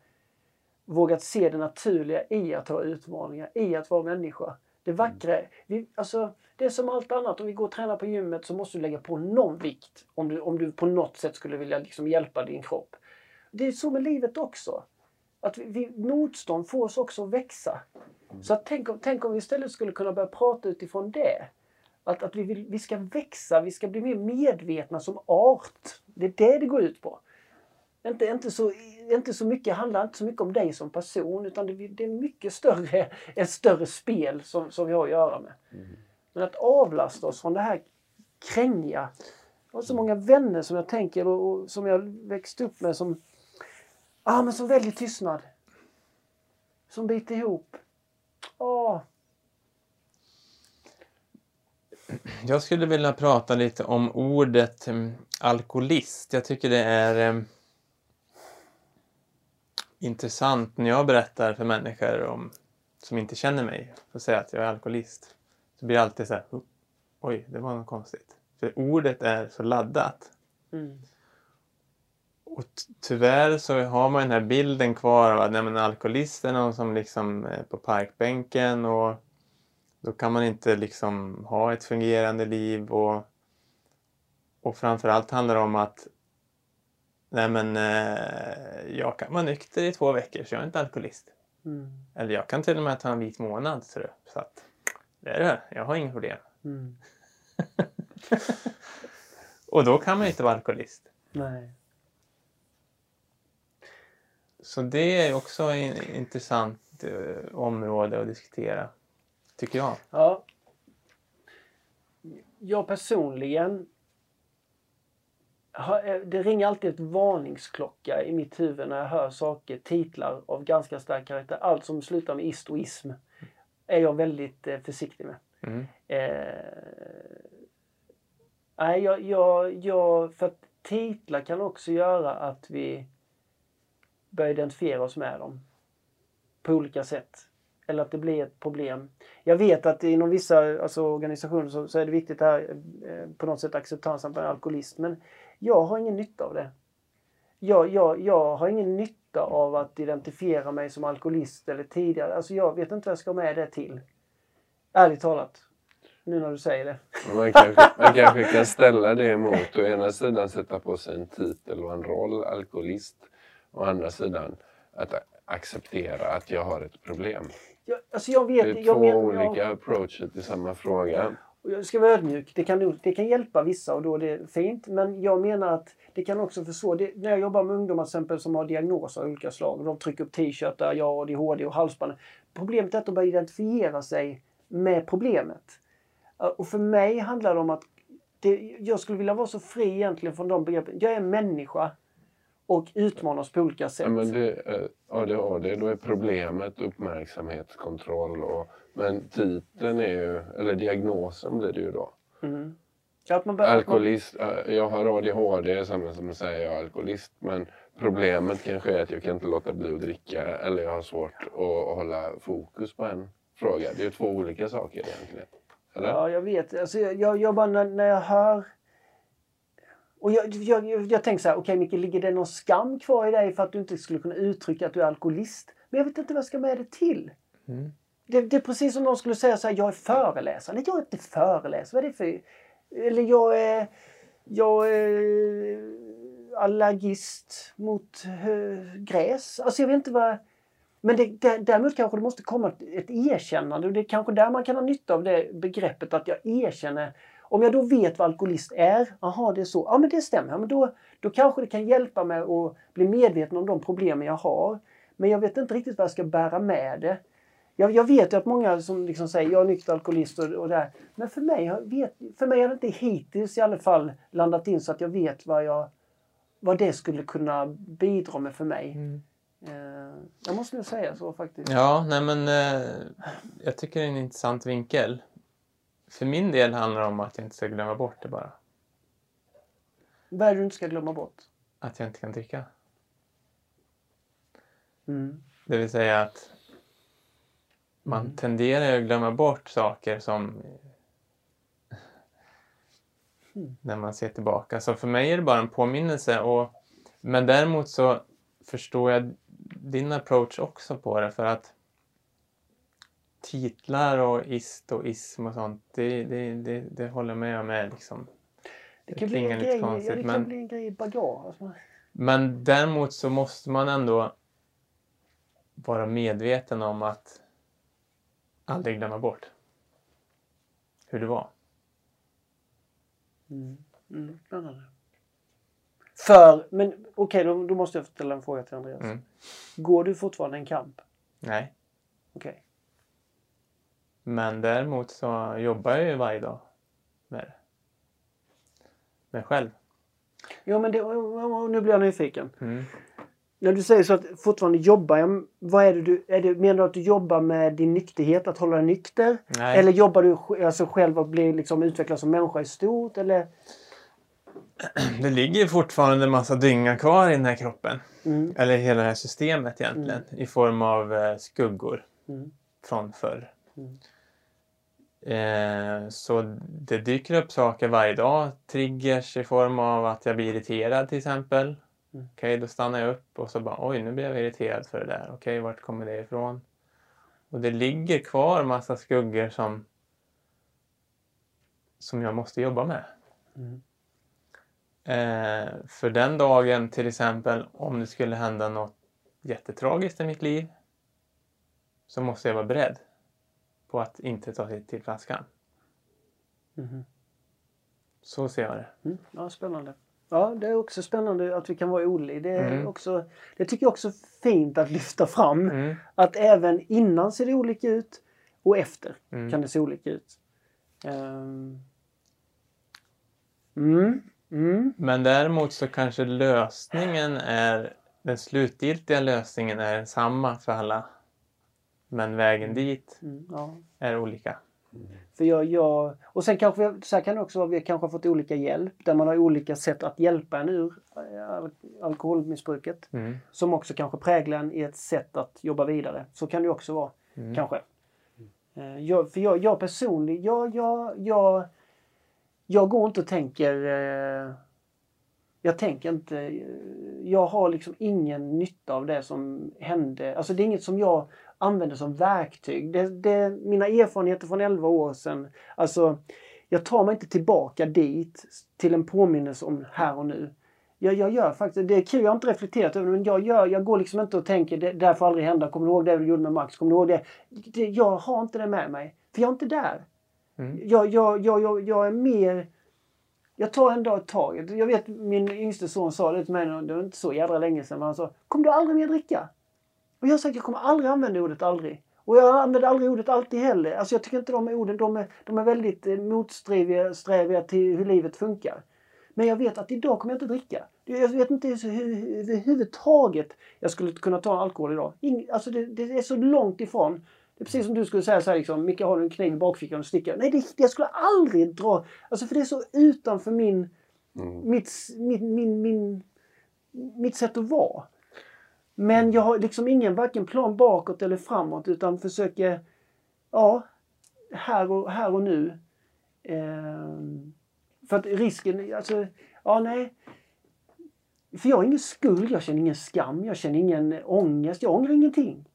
vågat se det naturliga i att ha utmaningar, i att vara människa. Det vackra, vi, alltså, det är som allt annat. Om vi går och tränar på gymmet så måste du lägga på någon vikt om du, om du på något sätt skulle vilja liksom hjälpa din kropp. Det är så med livet också. Att vi, vi, motstånd får oss också att växa. Så att tänk, tänk om vi istället skulle kunna börja prata utifrån det. Att, att vi, vill, vi ska växa, vi ska bli mer medvetna som art. Det är det det går ut på. Inte, inte, så, inte så mycket, handlar inte så mycket om dig som person utan det, det är mycket större, ett större spel som, som vi har att göra med. Men att avlasta oss från det här krängiga. Jag har så många vänner som jag tänker och, och som jag växt upp med som, ah, men som väljer tystnad. Som biter ihop. Ah, Jag skulle vilja prata lite om ordet um, alkoholist. Jag tycker det är um, intressant när jag berättar för människor om, som inte känner mig och säger att jag är alkoholist. Så blir det alltid så här, "Oh, oj, det var något konstigt. För ordet är så laddat. mm, Och tyvärr så har man den här bilden kvar av att nej, alkoholist är någon som liksom är på parkbänken och då kan man inte liksom ha ett fungerande liv och, och framförallt handlar det om att nej men eh, jag kan vara nykter i två veckor så jag är inte alkoholist. mm, Eller jag kan till och med ta en vit månad tror jag. Så att det är det, jag har inga problem. mm. Och då kan man inte vara alkoholist. Nej. Så det är också ett intressant eh, område att diskutera, tycker jag. Ja. Jag personligen eh, det ringer alltid ett varningsklocka i mitt huvud när jag hör saker, titlar av ganska stark karaktär. Allt som slutar med ist och ism är jag väldigt eh, försiktig med. Mm. Eh, nej, jag, jag, jag, för att titlar kan också göra att vi börjar identifiera oss med dem på olika sätt. Eller att det blir ett problem. Jag vet att inom vissa alltså, organisationer så, så är det viktigt det här eh, på något sätt acceptansen för alkoholism. Men jag har ingen nytta av det. Jag, jag, jag har ingen nytta av att identifiera mig som alkoholist eller tidigare. Alltså jag vet inte vad jag ska ha med det till. Ärligt talat. Nu när du säger det. Man kanske, man kanske kan ställa det emot å ena sidan sätta på sig en titel och en roll, alkoholist. Å andra sidan att acceptera att jag har ett problem. Jag, alltså jag vet, Det är jag två men, olika jag, approacher till samma fråga. och jag ska vara ödmjuk. Det kan, det kan hjälpa vissa och då är det fint. Men jag menar att det kan också försvåra. Det, när jag jobbar med ungdomar till exempel som har diagnoser av olika slag. Och de trycker upp t-shirtar, jag har ADHD och halsband. Problemet är att de börjar identifiera sig med problemet. Och för mig handlar det om att det, jag skulle vilja vara så fri egentligen från de begreppen. Jag är människa. Och utmana oss på olika sätt. Ja, men det, eh, ADHD, då är problemet uppmärksamhetskontroll. Och, men titeln är ju, eller diagnosen blir det ju då. Mm. Ja, att man börjar, att man, Alkoholist, eh, jag har ADHD, är samma som att säga jag är alkoholist. Men problemet kanske är att jag kan inte låta bli att dricka eller jag har svårt att hålla fokus på en fråga. Det är ju två olika saker egentligen. Eller? ja, jag vet. Alltså, jag, jag, jag bara när, när jag hör... Och jag, jag, jag, jag tänker så här, okej Micke, ligger det någon skam kvar i dig för att du inte skulle kunna uttrycka att du är alkoholist? Men jag vet inte vad jag ska med det till. Mm. Det, det är precis som någon skulle säga så här, jag är föreläsare. Nej, jag är inte föreläsare. Vad är det för... Eller jag är... Jag är allergist mot eh, gräs. Alltså jag vet inte vad... Men det, det, däremot kanske det måste komma ett erkännande. Och det är kanske där man kan ha nytta av det begreppet att jag erkänner. Om jag då vet vad alkoholist är, aha det är så, ja men det stämmer. Ja, men då, då kanske det kan hjälpa mig att bli medveten om de problem jag har. Men jag vet inte riktigt vad jag ska bära med det. Jag, jag vet ju att många som liksom säger jag är nykter alkoholist och, och där. Men för mig, vet, för mig har det inte hittills i alla fall landat in så att jag vet vad, jag, vad det skulle kunna bidra med för mig. Mm. Eh, jag måste nog säga så faktiskt. Ja, nej men eh, jag tycker det är en intressant vinkel. För min del handlar det om att jag inte ska glömma bort det bara. Vad är det du inte ska glömma bort? Att jag inte kan dricka. Mm. Det vill säga att man Mm. tenderar att glömma bort saker som Mm. när man ser tillbaka. Så för mig är det bara en påminnelse. Och, men däremot så förstår jag din approach också på det för att titlar och ist och ism och sånt, det, det, det, det håller jag med liksom Det kan, bli en lite grej, ja, konstigt, det kan men- bli en grej i bagage. Alltså, Men däremot så måste man ändå vara medveten om att aldrig glömma bort hur det var. Mm. Mm. För, men okej då, då måste jag ställa en fråga till Andreas. Mm. Går du fortfarande en kamp? Nej, Okej. Men däremot så jobbar jag ju varje dag med det. Med själv. Ja men det, och- och nu blir jag nyfiken. Mm. När du säger så att fortfarande jobbar jag, vad är det du, är det, menar du att du jobbar med din nykterhet, att hålla dig nykter? Nej, Eller jobbar du alltså själv att bli liksom utvecklas som människa i stort? Eller? det ligger fortfarande en massa dynga kvar i den här kroppen. Mm. Eller hela det här systemet egentligen. I form av eh, skuggor Mm. från förr. Mm. Eh, så det dyker upp saker varje dag. Triggers i form av att jag blir irriterad till exempel. Mm. Okej, då stannar jag upp och så bara oj, nu blir jag irriterad för det där. Okej, vart kommer det ifrån? Och det ligger kvar massa skuggor som som jag måste jobba med. Mm. Eh, för den dagen till exempel, om det skulle hända något jättetragiskt i mitt liv så måste jag vara beredd på att inte ta sig till flaskan. Mhm. Så ser jag det. Mm. Ja, spännande. Ja, det är också spännande att vi kan vara olika. Det, är Mm. också, det tycker jag också är fint att lyfta fram. Mm. Att även innan ser det olika ut och efter Mm. kan det se olika ut. Mm. Mm. Men däremot så kanske lösningen är, den slutgiltiga lösningen är samma för alla. Men vägen dit Mm. Ja. är olika. För jag, jag, och sen kanske vi, så kan det också vara, vi kanske har fått olika hjälp där man har olika sätt att hjälpa en ur eh, al- alkoholmissbruket. Mm. Som också kanske präglar en i ett sätt att jobba vidare. Så kan det också vara. Mm. Kanske. Eh, Jag, för jag, jag personligen, jag, jag, jag, jag går inte och tänker... Eh, jag tänker inte... Jag har liksom ingen nytta av det som hände. Alltså det är inget som jag använder som verktyg. Det, det, mina erfarenheter från 11 år sedan. Alltså, jag tar mig inte tillbaka dit till en påminnelse om här och nu. Jag, jag gör faktiskt, det är kul, jag har inte reflekterat över det, men jag, gör, jag går liksom inte och tänker det där får aldrig hända. Kommer du ihåg det du gjorde med Max? Kommer du ihåg det? det jag har inte det med mig. För jag är inte där. Mm. Jag, jag, jag, jag, jag är mer... Jag tar en dag i taget. Jag vet min yngste son sa det till mig, det var inte så jädra länge sedan, men han sa Kommer du aldrig mer dricka? Och jag har sagt jag kommer aldrig använda ordet aldrig. Och jag använder aldrig ordet alltid heller. Alltså jag tycker inte de orden, de är, de är väldigt eh, motsträviga sträviga till hur livet funkar. Men jag vet att idag kommer jag inte dricka. Jag vet inte hur- hur- överhuvudtaget jag skulle kunna ta alkohol idag. Ing, alltså det, det är så långt ifrån. Det är precis som du skulle säga så här liksom, Micke har du en kniv i bakfickan och stickar. Nej, det, det skulle jag aldrig dra. Alltså för det är så utanför min, mitt, min, min, min, mitt sätt att vara. Men jag har liksom ingen varken plan bakåt eller framåt utan försöker, ja, här och, här och nu. Ehm, för att risken, alltså, ja nej. För jag har ingen skuld, jag känner ingen skam, jag känner ingen ångest, jag ångrar ingenting.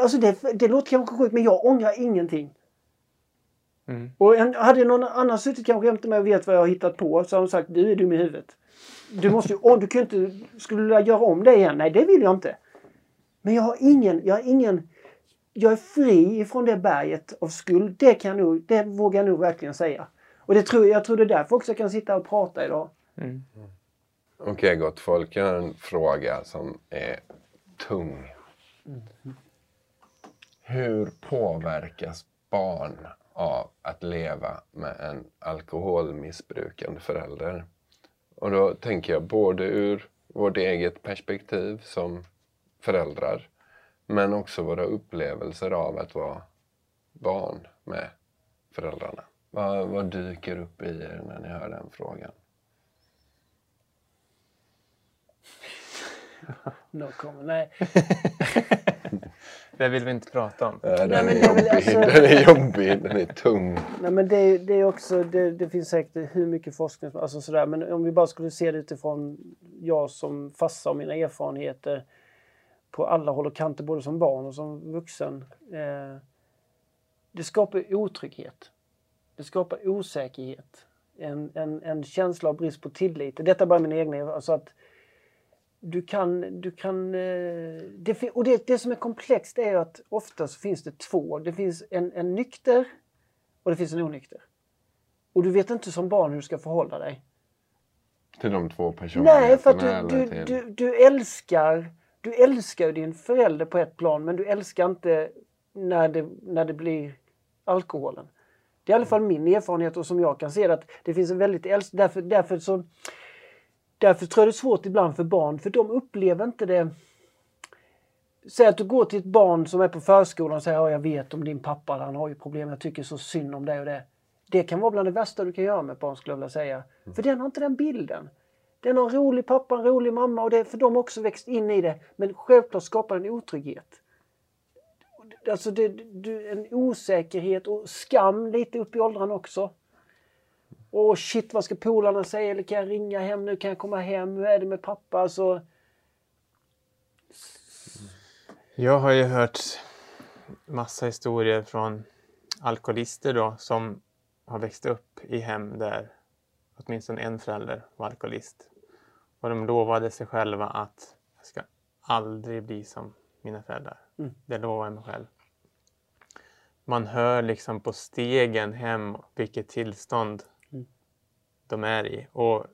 Alltså det, det låter kanske sjukt men jag ångrar ingenting. Mm. Och en, hade någon annan suttit kanske jämte mig och vet vad jag har hittat på så har de sagt du är dum i huvudet. Du måste ju, åh, du kan inte, skulle du vilja göra om det igen? Nej det vill jag inte. Men jag har ingen, jag har ingen, jag är fri ifrån det berget av skuld. Det kan jag nog, det vågar jag nog verkligen säga. Och det tror, jag tror det är därför också jag kan sitta och prata idag. Mm. Okej gott folk, jag har en fråga som är tung. Hur påverkas barn av att leva med en alkoholmissbrukande förälder? Och då tänker jag både ur vårt eget perspektiv som föräldrar men också våra upplevelser av att vara barn med föräldrarna. Vad, vad dyker upp i er när ni hör den frågan? No comment. Nej. Det vill vi inte prata om. Ja, den, Nej, men är det är väl jobbig. alltså- den är jobbig, den är tung. Nej, men det, är- det är också, det, det finns säkert hur mycket forskning som- alltså sådär, men om vi bara skulle se det utifrån jag som farsa och mina erfarenheter på alla håll och kanter, både som barn och som vuxen. Eh, det skapar otrygghet. Det skapar osäkerhet. En, en, en känsla av brist på tillit. Detta är bara mina egna. Alltså att du kan, du kan eh, det, och det, det som är komplext är att ofta så finns det två. Det finns en, en nykter och det finns en onykter. Och du vet inte som barn hur du ska förhålla dig. Till de två personerna. Nej, för att du, du, du, du älskar du älskar din förälder på ett plan men du älskar inte när det, när det blir alkoholen. Det är i alla fall min erfarenhet och som jag kan se det att det finns en väldigt älsk... Därför, därför, så, därför tror jag det är svårt ibland för barn för de upplever inte det Säg att du går till ett barn som är på förskolan och säger ja, jag vet om din pappa, han har ju problem, jag tycker så synd om det och det. Det kan vara bland det värsta du kan göra med ett barn skulle jag vilja säga. För den har inte den bilden. Den har en rolig pappa, en rolig mamma och det är för de har också växt in i det. Men självklart skapar det en otrygghet. Alltså det, du, en osäkerhet och skam lite upp i åldrarna också. Åh shit, vad ska polarna säga? Eller kan jag ringa hem nu? Kan jag komma hem? Hur är det med pappa? Alltså, Jag har ju hört massa historier från alkoholister då som har växt upp i hem där åtminstone en förälder var alkoholist. Och de lovade sig själva att jag ska aldrig bli som mina föräldrar. Mm. Det lovar jag mig själv. Man hör liksom på stegen hem vilket tillstånd. De är i. Och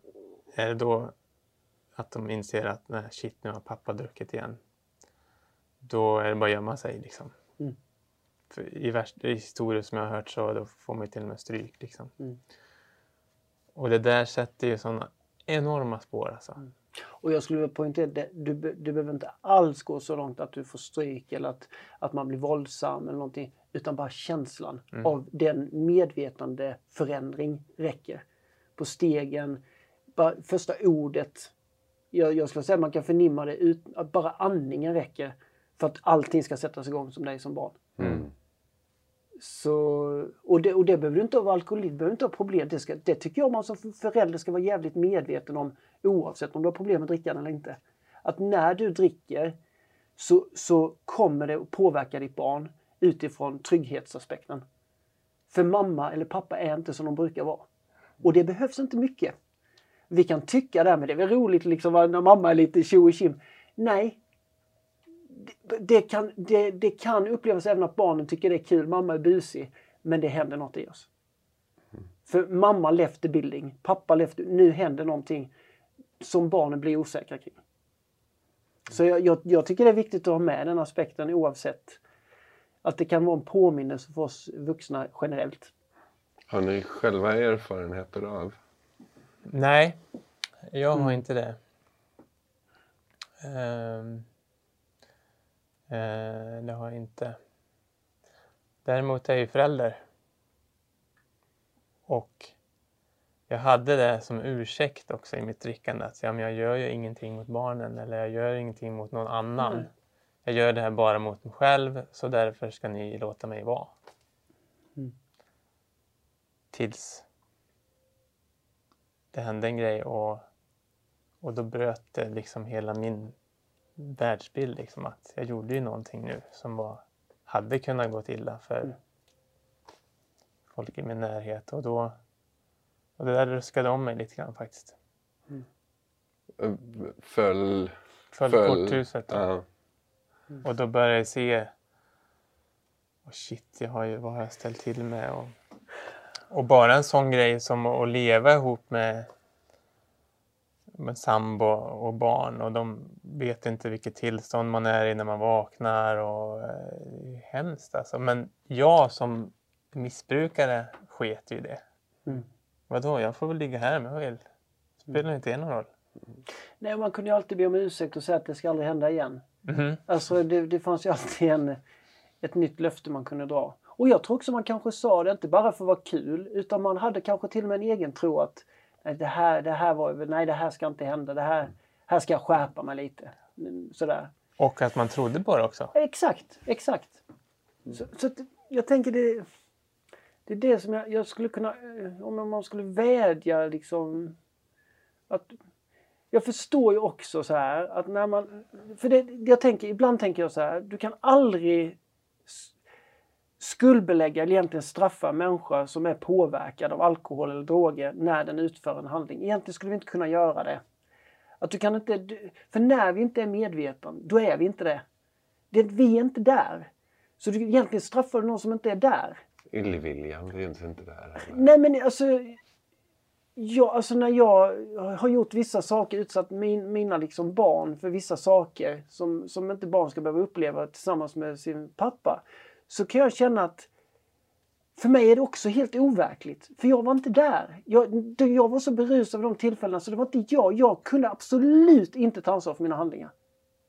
är det då att de inser att nej, shit, nu har pappa druckit igen. Då är det bara att gömma sig liksom. Mm. I värsta historier som jag har hört så då får man till och med stryk liksom. Mm. Och det där sätter ju sådana enorma spår alltså. Mm. Och jag skulle vilja poängtera att det- du, du behöver inte alls gå så långt att du får stryk eller att, att man blir våldsam eller någonting. Utan bara känslan Mm. av den medvetande förändring räcker. På stegen, bara första ordet. Jag, jag skulle säga att man kan förnimma det ut, att bara andningen räcker för att allting ska sättas igång som dig som barn. Mm. Så, och, det, och det behöver du inte vara alkoholist, behöver inte ha problem. Det, ska, det tycker jag man som förälder ska vara jävligt medveten om oavsett om du har problem med drickan eller inte. Att när du dricker så, så kommer det att påverka ditt barn utifrån trygghetsaspekten. För mamma eller pappa är inte som de brukar vara. Och det behövs inte mycket. Vi kan tycka det, men det är väl roligt liksom när mamma är lite tjo och tjim. Nej, det, det, kan, det, det kan upplevas även att barnen tycker det är kul. Mamma är busig. Men det händer något i oss. För mamma left the building. Pappa left. Nu händer någonting som barnen blir osäkra kring. Så jag, jag, jag tycker det är viktigt att ha med den aspekten oavsett att det kan vara en påminnelse för oss vuxna generellt. Har ni själva erfarenheter av? Nej, jag har Mm. inte det. Ehm, eh, det har jag inte. Däremot är jag ju förälder. Och jag hade det som ursäkt också i mitt drickande. Att ja, men jag gör ju ingenting mot barnen eller jag gör ingenting mot någon annan. Mm. Jag gör det här bara mot mig själv så därför ska ni låta mig vara. Mm. Tills det hände en grej och, och då bröt det liksom hela min världsbild. Liksom, att jag gjorde ju någonting nu som var, hade kunnat gått illa för Mm. folk i min närhet. Och, då, och det där ruskade om mig lite grann faktiskt. Eh, Föll... Föll föll- korthuset. då. Ja. Och då började jag se, oh shit, jag har ju, vad har jag ställt till med? Och, och bara en sån grej som att leva ihop med, med sambo och barn och de vet inte vilket tillstånd man är i när man vaknar och eh, det är hemskt alltså. Men jag som missbrukare sket ju det. Mm. Vadå, jag får väl ligga här om jag vill. Spelar inte det någon roll? Nej, man kunde ju alltid be om ursäkt och säga att det ska aldrig hända igen. Mhm. Alltså det, det fanns ju alltid en, ett nytt löfte man kunde dra. Och jag tror också man kanske sa det inte bara för att vara kul utan man hade kanske till och med en egen tro att nej, det här, det här var nej det här ska inte hända, det här, här ska jag skärpa mig lite. Mm, Sådär. Och att man trodde på det också. Exakt, exakt. Så, så att jag tänker det, det är det som jag, jag skulle kunna, eh, om man skulle vädja liksom att jag förstår ju också så här att när man, för det, jag tänker, ibland tänker jag så här, du kan aldrig skuldbelägga eller egentligen straffa en människa som är påverkad av alkohol eller droger när den utför en handling. Egentligen skulle vi inte kunna göra det. Att du kan inte, för när vi inte är medvetna, då är vi inte det. det vi är inte där. Så du egentligen straffar du någon som inte är där. Illviljan finns inte där heller. Nej men alltså, ja, alltså när jag har gjort vissa saker, utsatt min, mina liksom barn för vissa saker som, som inte barn ska behöva uppleva tillsammans med sin pappa. Så kan jag känna att för mig är det också helt overkligt. För jag var inte där. Jag, jag var så berusad av de tillfällena så det var inte jag. Jag kunde absolut inte ta ansvar för mina handlingar.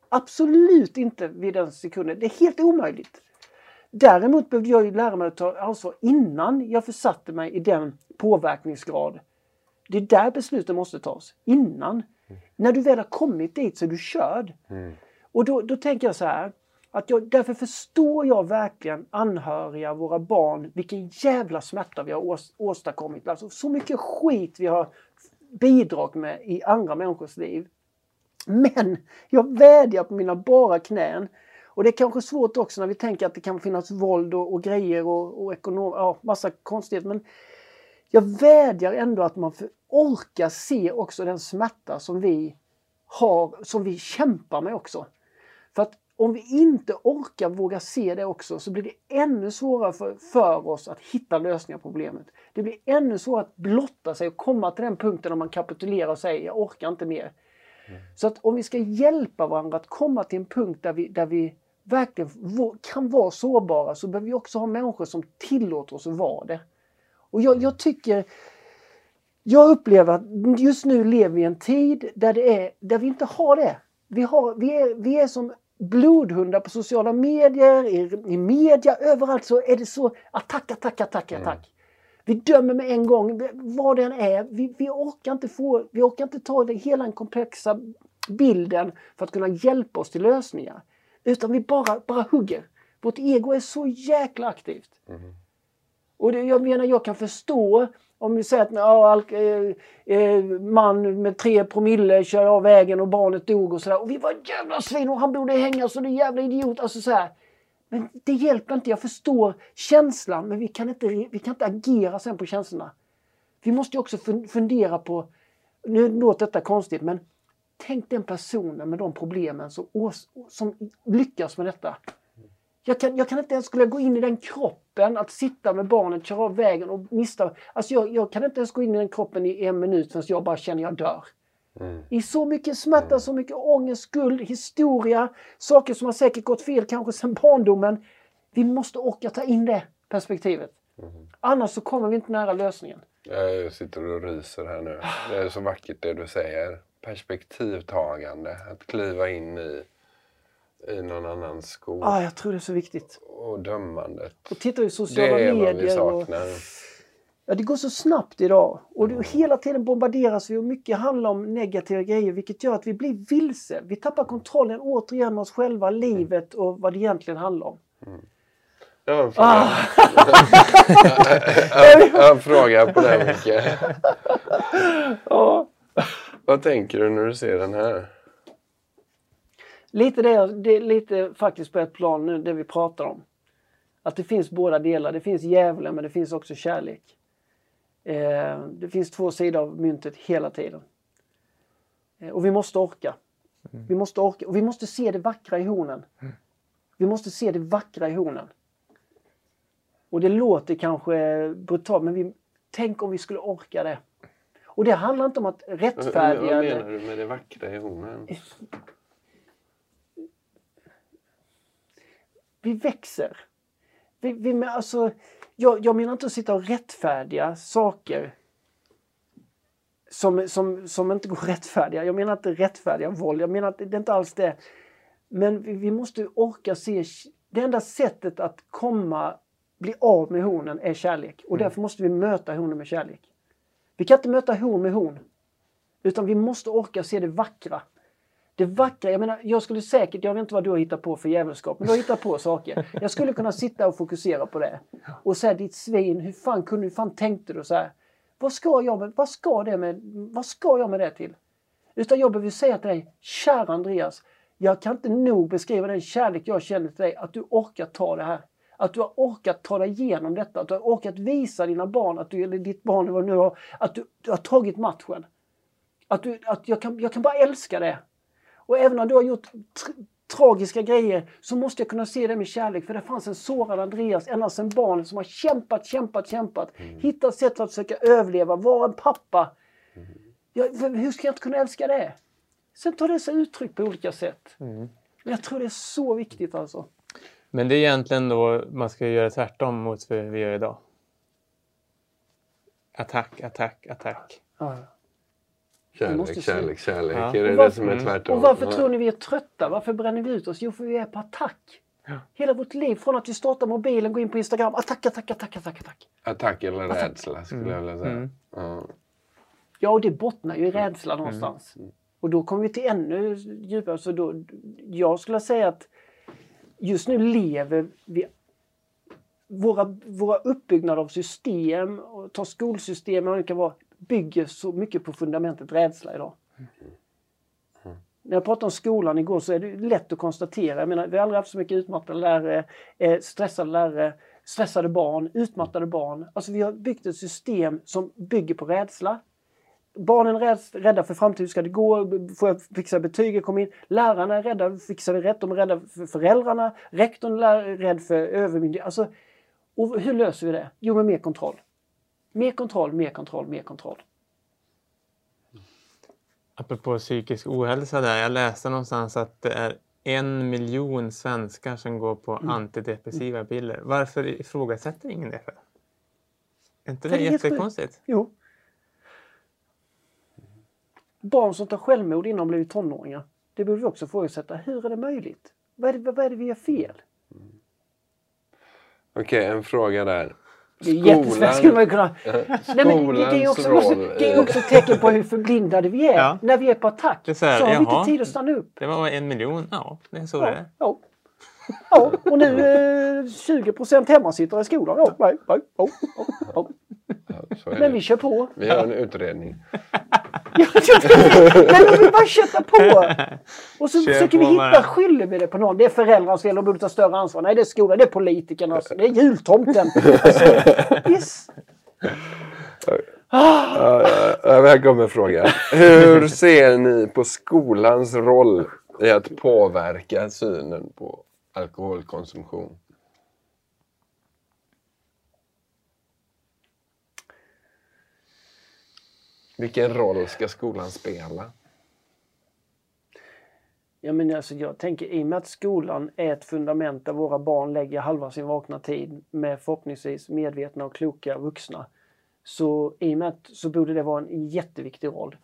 Absolut inte vid den sekunden. Det är helt omöjligt. Däremot behövde jag ju lära mig att ta ansvar innan jag försatte mig i den påverkningsgrad. Det är där besluten måste tas. Innan. När du väl har kommit dit så är du körd. Mm. Och då, då tänker jag så här. Att jag, därför förstår jag verkligen anhöriga, våra barn, vilken jävla smärta vi har ås, åstadkommit. Alltså så mycket skit vi har bidragit med i andra människors liv. Men jag vädjar på mina bara knän. Och det är kanske svårt också när vi tänker att det kan finnas våld och, och grejer och, och ekonom, ja, massa konstigheter. Men jag vädjar ändå att man för, orkar se också den smärta som vi har, som vi kämpar med också. För att om vi inte orkar våga se det också så blir det ännu svårare för, för oss att hitta lösningar på problemet. Det blir ännu svårare att blotta sig och komma till den punkten när man kapitulerar och säger jag orkar inte mer. Så att om vi ska hjälpa varandra att komma till en punkt där vi, där vi verkligen kan vara sårbara så behöver vi också ha människor som tillåter oss att vara det. Och jag, jag tycker jag upplever att just nu lever vi i en tid där, det är, där vi inte har det. Vi, har, vi, är, vi är som blodhundar på sociala medier, i, i media, överallt så är det så attack, attack, attack, attack. Vi dömer med en gång, vad det än är. Vi, vi, orkar inte få, vi orkar inte ta det, hela den komplexa bilden för att kunna hjälpa oss till lösningar. Utan vi bara, bara hugger. Vårt ego är så jäkla aktivt. Och det, jag menar, jag kan förstå om vi säger att ja, eh, eh, man med tre promille kör av vägen och barnet dog och sådär. Och vi var jävla svin och han borde hängas och det är jävla idiot. Alltså så här. Men det hjälper inte. Jag förstår känslan men vi kan inte, vi kan inte agera sen på känslorna. Vi måste ju också fundera på, nu låter detta konstigt men tänk den personen med de problemen som, som lyckas med detta. Jag kan, jag kan inte ens skulle gå in i den kropp kroppen, att sitta med barnet, köra av vägen och mista... Alltså jag, jag kan inte ens gå in i den kroppen i en minut förrän jag bara känner jag dör. Mm. I så mycket smärta, så mycket ångest, skuld, historia, saker som har säkert gått fel kanske sedan barndomen. Vi måste orka ta in det perspektivet. Annars så kommer vi inte nära lösningen. Jag sitter och ryser här nu. Det är så vackert det du säger. Perspektivtagande. Att kliva in i, i någon annans skor. Ah, jag tror det är så viktigt. Och dömandet. Och titta i Det sociala är vad vi medier. Och, saknar. ja, det går så snabbt idag. Och det, hela tiden bombarderas vi och mycket handlar om negativa grejer vilket gör att vi blir vilse. Vi tappar kontrollen återigen med oss själva, livet och vad det egentligen handlar om. Jag har en fråga. Ah. jag, jag har en fråga på det Micke. Ja. Vad tänker du när du ser den här? Lite det, det lite faktiskt på ett plan nu, det vi pratar om. Att det finns båda delar. Det finns djävulen men det finns också kärlek. Eh, det finns två sidor av myntet hela tiden. Eh, och vi måste orka. Vi måste orka och vi måste se det vackra i hornen. Vi måste se det vackra i hornen. Och det låter kanske brutalt men vi, tänk om vi skulle orka det. Och det handlar inte om att rättfärdiga... Vad menar du med det vackra i hornen? Vi växer. Vi, vi, alltså, jag, jag menar inte att sitta och rättfärdiga saker som, som, som inte går rättfärdiga. Jag menar inte rättfärdiga våld, jag menar att det är inte alls det. Men vi, vi måste orka se, det enda sättet att komma, bli av med hornen är kärlek. Och därför måste vi möta hornen med kärlek. Vi kan inte möta horn med horn. Utan vi måste orka se det vackra. Det vackra, jag menar, jag skulle säkert, jag vet inte vad du har hittat på för jävelskap, men du har hittat på saker. Jag skulle kunna sitta och fokusera på det. Och säga ditt svin, hur fan kunde, hur fan tänkte du så här? Vad ska jag med, vad ska det med, vad ska jag med det till? Utan jag behöver säga till dig, kära Andreas, jag kan inte nog beskriva den kärlek jag känner till dig, att du orkar ta det här. Att du har orkat ta dig igenom detta, att du har orkat visa dina barn, att du, eller ditt barn, vad nu har, att du, du har tagit matchen. Att, du, att jag, kan, jag kan bara älska det. Och även om du har gjort tr- tragiska grejer så måste jag kunna se det med kärlek. För det fanns en sårad Andreas ända sedan barnet som har kämpat, kämpat, kämpat. Hittat sätt att försöka överleva, vara en pappa. Jag, för hur ska jag inte kunna älska det? Sen tar det sig uttryck på olika sätt. Men jag tror det är så viktigt alltså. Men det är egentligen då man ska göra tvärtom mot vad vi gör idag. Attack, attack, attack. Ja. Kärlek, kärlek, kärlek. Ja. Är det Och det varför- som är Mm. tvärtom? Och varför Ja. tror ni vi är trötta? Varför bränner vi ut oss? Jo, för vi är på attack. Ja. Hela vårt liv, från att vi startar mobilen, går in på Instagram, attack, attack, attack, attack, attack. Attack eller rädsla skulle jag vilja säga. Mm. Ja. Ja, och det bottnar ju i rädsla någonstans. Och då kommer vi till ännu djupare. Så då, jag skulle säga att just nu lever vi våra, våra uppbyggnader av system, och ta skolsystem och det kan vara, bygger så mycket på fundamentet rädsla idag. När jag pratade om skolan igår så är det lätt att konstatera. Jag menar, vi har aldrig haft så mycket utmattade lärare, eh, stressade lärare, stressade barn, utmattade barn. Alltså vi har byggt ett system som bygger på rädsla. Barnen är rädda för framtiden. Hur ska det gå? Får jag fixa betyg? Kom in. Lärarna är rädda. Fixar vi rätt? De är rädda för föräldrarna. Rektorn är rädd för övermyndighet. Alltså, och hur löser vi det? Jo, med mer kontroll. Mer kontroll, mer kontroll, mer kontroll. Apropå psykisk ohälsa där. Jag läste någonstans att det är en miljon svenskar som går på Mm. antidepressiva piller. Varför ifrågasätter ingen det för? Är inte det det är jättekonstigt? Jo. Barn som tar självmord innan de blivit tonåringar. Det borde vi också ifrågasätta. Hur är det möjligt? Vad är det, vad är det vi gör fel? Okej, en fråga där. Det är jättesvårt skulle man ju kunna... Nej, men det, det, är också, måste, det är också ett tecken på hur förblindade vi är. Ja. När vi är på attack Det är så så, här, har vi jaha. inte tid att stanna upp. Det var en miljon. Ja, det är så det Ja, är. ja. ja och nu eh, 20 procent hemmasittare i skolan. Ja, nej, nej. Ja, så är Men det. vi kör på. Vi har en utredning. Ja, Men vi bara köttar på! Och så Kör försöker vi hitta, skyller vi det på någon. Det är föräldrarnas fel, de borde ta större ansvar. Nej, det är skolan, det är politikernas, det är jultomten. Alltså, yes. Här kommer frågan. Hur ser ni på skolans roll i att påverka synen på alkoholkonsumtion? Vilken roll ska skolan spela? Ja, men alltså, jag tänker i och med att skolan är ett fundament där våra barn lägger halva sin vakna tid med förhoppningsvis medvetna och kloka vuxna. Så i och med att så borde det vara en jätteviktig roll.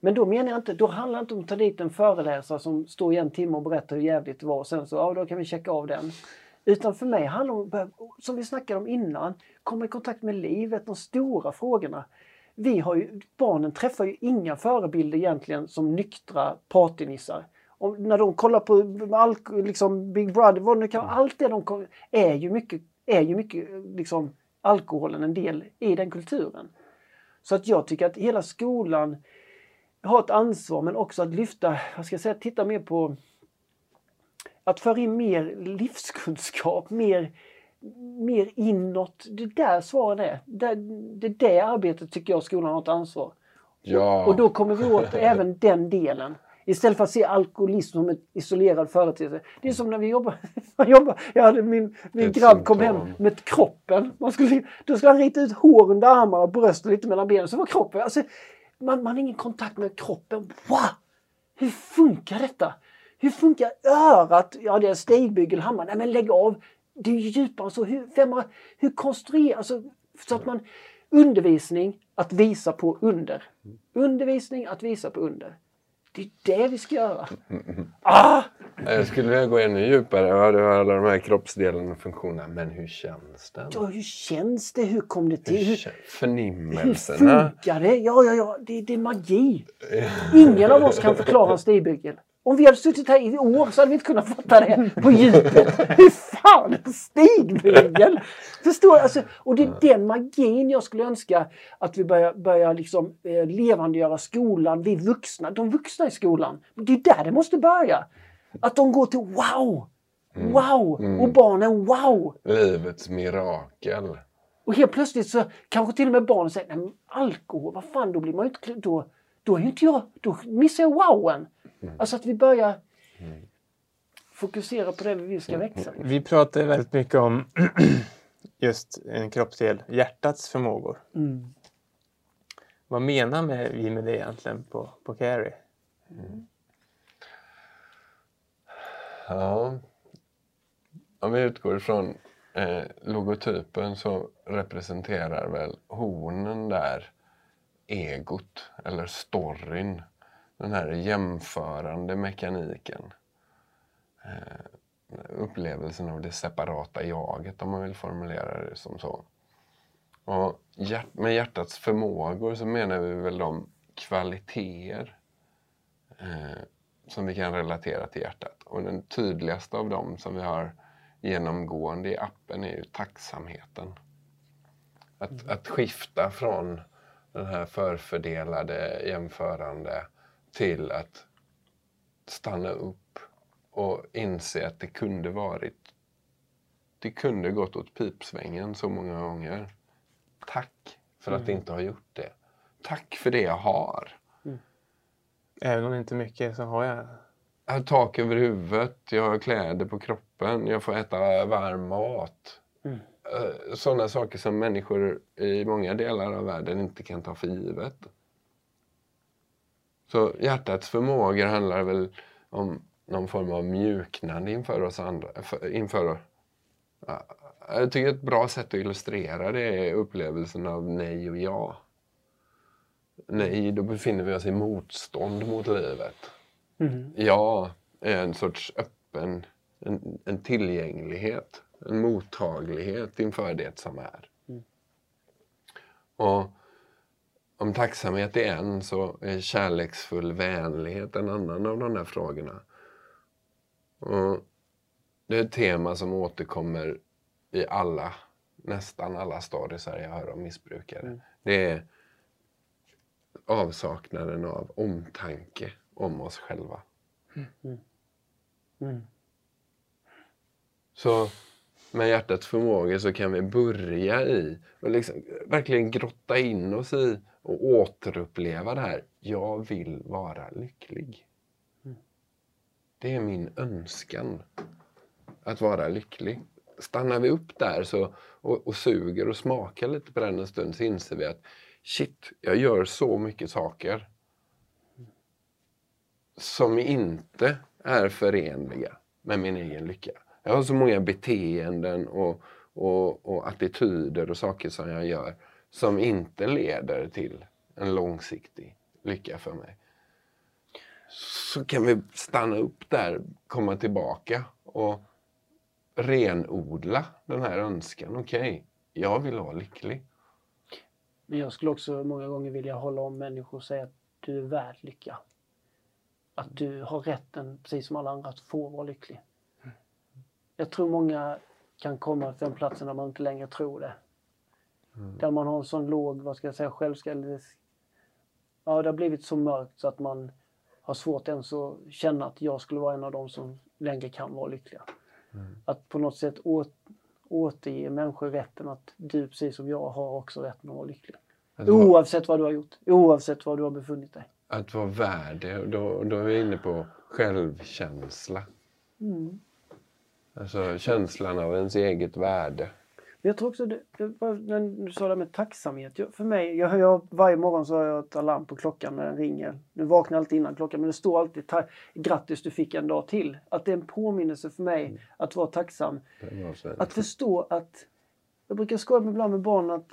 Men då menar jag inte, då handlar det inte om att ta dit en föreläsare som står i en timme och berättar hur jävligt det var och sen så, ja då kan vi checka av den. Utan för mig handlar det om, som vi snackade om innan, komma i kontakt med livet, de stora frågorna. Vi har ju, barnen träffar ju inga förebilder egentligen som nyktra partynissar. Och när de kollar på alk, liksom Big Brother, vad det kan, allt det de är ju mycket, är ju mycket liksom, alkoholen en del i den kulturen. Så att jag tycker att hela skolan har ett ansvar men också att lyfta, vad ska jag säga, titta mer på att föra in mer livskunskap, mer, mer inåt. Det där svaren är. Det, det, arbetet tycker jag skolan har ett ansvar. Ja. Och, och då kommer vi åt även den delen. Istället för att se alkoholism som en isolerad företeelse. Det är som när vi jobbar. Man jobbar jag hade min, min grabb kom hem med kroppen. Man skulle, då skulle han rita ut hår under armarna och bröst och lite mellan benen. Så var kroppen. Alltså, man, man har ingen kontakt med kroppen. Wow! Hur funkar detta? Hur funkar örat? Ja, det är stegbygelhammare. Nej, men lägg av! Det är djupare än så. Hur, vem hur konstruerar... Alltså, så att man... Undervisning, att visa på under. Undervisning, att visa på under. Det är det vi ska göra. Ah! Jag skulle vilja gå ännu djupare. Ja, du har alla de här kroppsdelarna och funktionerna. Men hur känns det? Ja, hur känns det? Hur kom det till? Hur, förnimmelserna? Hur funkar det? Ja, ja, ja. Det, det är magi. Ingen av oss kan förklara en stigbygel. Om vi hade suttit här i år så hade vi inte kunnat fatta det på djupet. Hur fan, en stigbygel! Förstår? Alltså, och det är den magin jag skulle önska att vi börjar, börjar liksom, eh, levandegöra skolan, vi vuxna, de vuxna i skolan. Det är där det måste börja. Att de går till wow! Wow! Mm. Och barnen wow! Livets mirakel. Och helt plötsligt så kanske till och med barnen säger, nej men alkohol, vad fan, då blir man ju inte... Då, då är inte jag... Då missar jag wowen. Mm. Alltså att vi börjar mm. fokusera på det vi ska växa. Vi pratar väldigt mycket om just en kroppsdel, hjärtats förmågor. Mm. Vad menar vi med det egentligen på, på Carrie? Mm. Ja, om vi utgår ifrån eh, logotypen så representerar väl hornen där egot eller storyn den här jämförande mekaniken. Eh, upplevelsen av det separata jaget om man vill formulera det som så. Och hjärt med hjärtats förmågor så menar vi väl de kvaliteter eh, som vi kan relatera till hjärtat. Och den tydligaste av dem som vi har genomgående i appen är ju tacksamheten. Att, mm. att skifta från den här förfördelade, jämförande till att stanna upp och inse att det kunde varit det kunde gått åt pipsvängen så många gånger. Tack för att mm. det inte har gjort det. Tack för det jag har. Mm. Även om det inte är mycket så har jag... Jag har tak över huvudet, jag har kläder på kroppen, jag får äta varm mat. Mm. Eh, Sådana saker som människor i många delar av världen inte kan ta för givet. Så hjärtats förmågor handlar väl om någon form av mjuknande inför oss andra. Inför, jag tycker ett bra sätt att illustrera det är upplevelsen av nej och ja. Nej, då befinner vi oss i motstånd mot livet. Mm. Ja är en sorts öppen, en, en tillgänglighet, en mottaglighet inför det som är. Mm. Och om tacksamhet är en så är kärleksfull vänlighet en annan av de där frågorna. Och det är ett tema som återkommer i alla, nästan alla stadier jag hör om missbrukare. Mm. Det är avsaknaden av omtanke om oss själva. Mm. Mm. Så med hjärtats förmåga så kan vi börja i och liksom verkligen grotta in oss i och återuppleva det här. Jag vill vara lycklig. Mm. Det är min önskan. Att vara lycklig. Stannar vi upp där så, och, och suger och smakar lite på den en stund så inser vi att shit, jag gör så mycket saker som inte är förenliga med min egen lycka. Jag har så många beteenden och, och, och attityder och saker som jag gör som inte leder till en långsiktig lycka för mig. Så kan vi stanna upp där, komma tillbaka och renodla den här önskan. Okej, okay, jag vill vara lycklig. Men jag skulle också många gånger vilja hålla om människor och säga att du är värd lycka. Att du har rätten, precis som alla andra, att få vara lycklig. Jag tror många kan komma till den platsen där man inte längre tror det. Mm. Där man har en sån låg, vad ska jag säga, självskalle... Ja, det har blivit så mörkt så att man har svårt ens att känna att jag skulle vara en av dem som längre kan vara lyckliga. Mm. Att på något sätt åt, återge människor rätten att du precis som jag har också rätten att vara lycklig. Att oavsett vad du har gjort, oavsett var du har befunnit dig. Att vara värd då, då är vi inne på självkänsla. Mm. Alltså känslan av ens eget värde. Jag tror också, det, när du sa det med tacksamhet. För mig, jag, jag, varje morgon så har jag ett alarm på klockan när den ringer. Nu vaknar alltid innan klockan men det står alltid grattis du fick en dag till. Att det är en påminnelse för mig mm. att vara tacksam. Att förstå att, jag brukar skoja ibland med barn att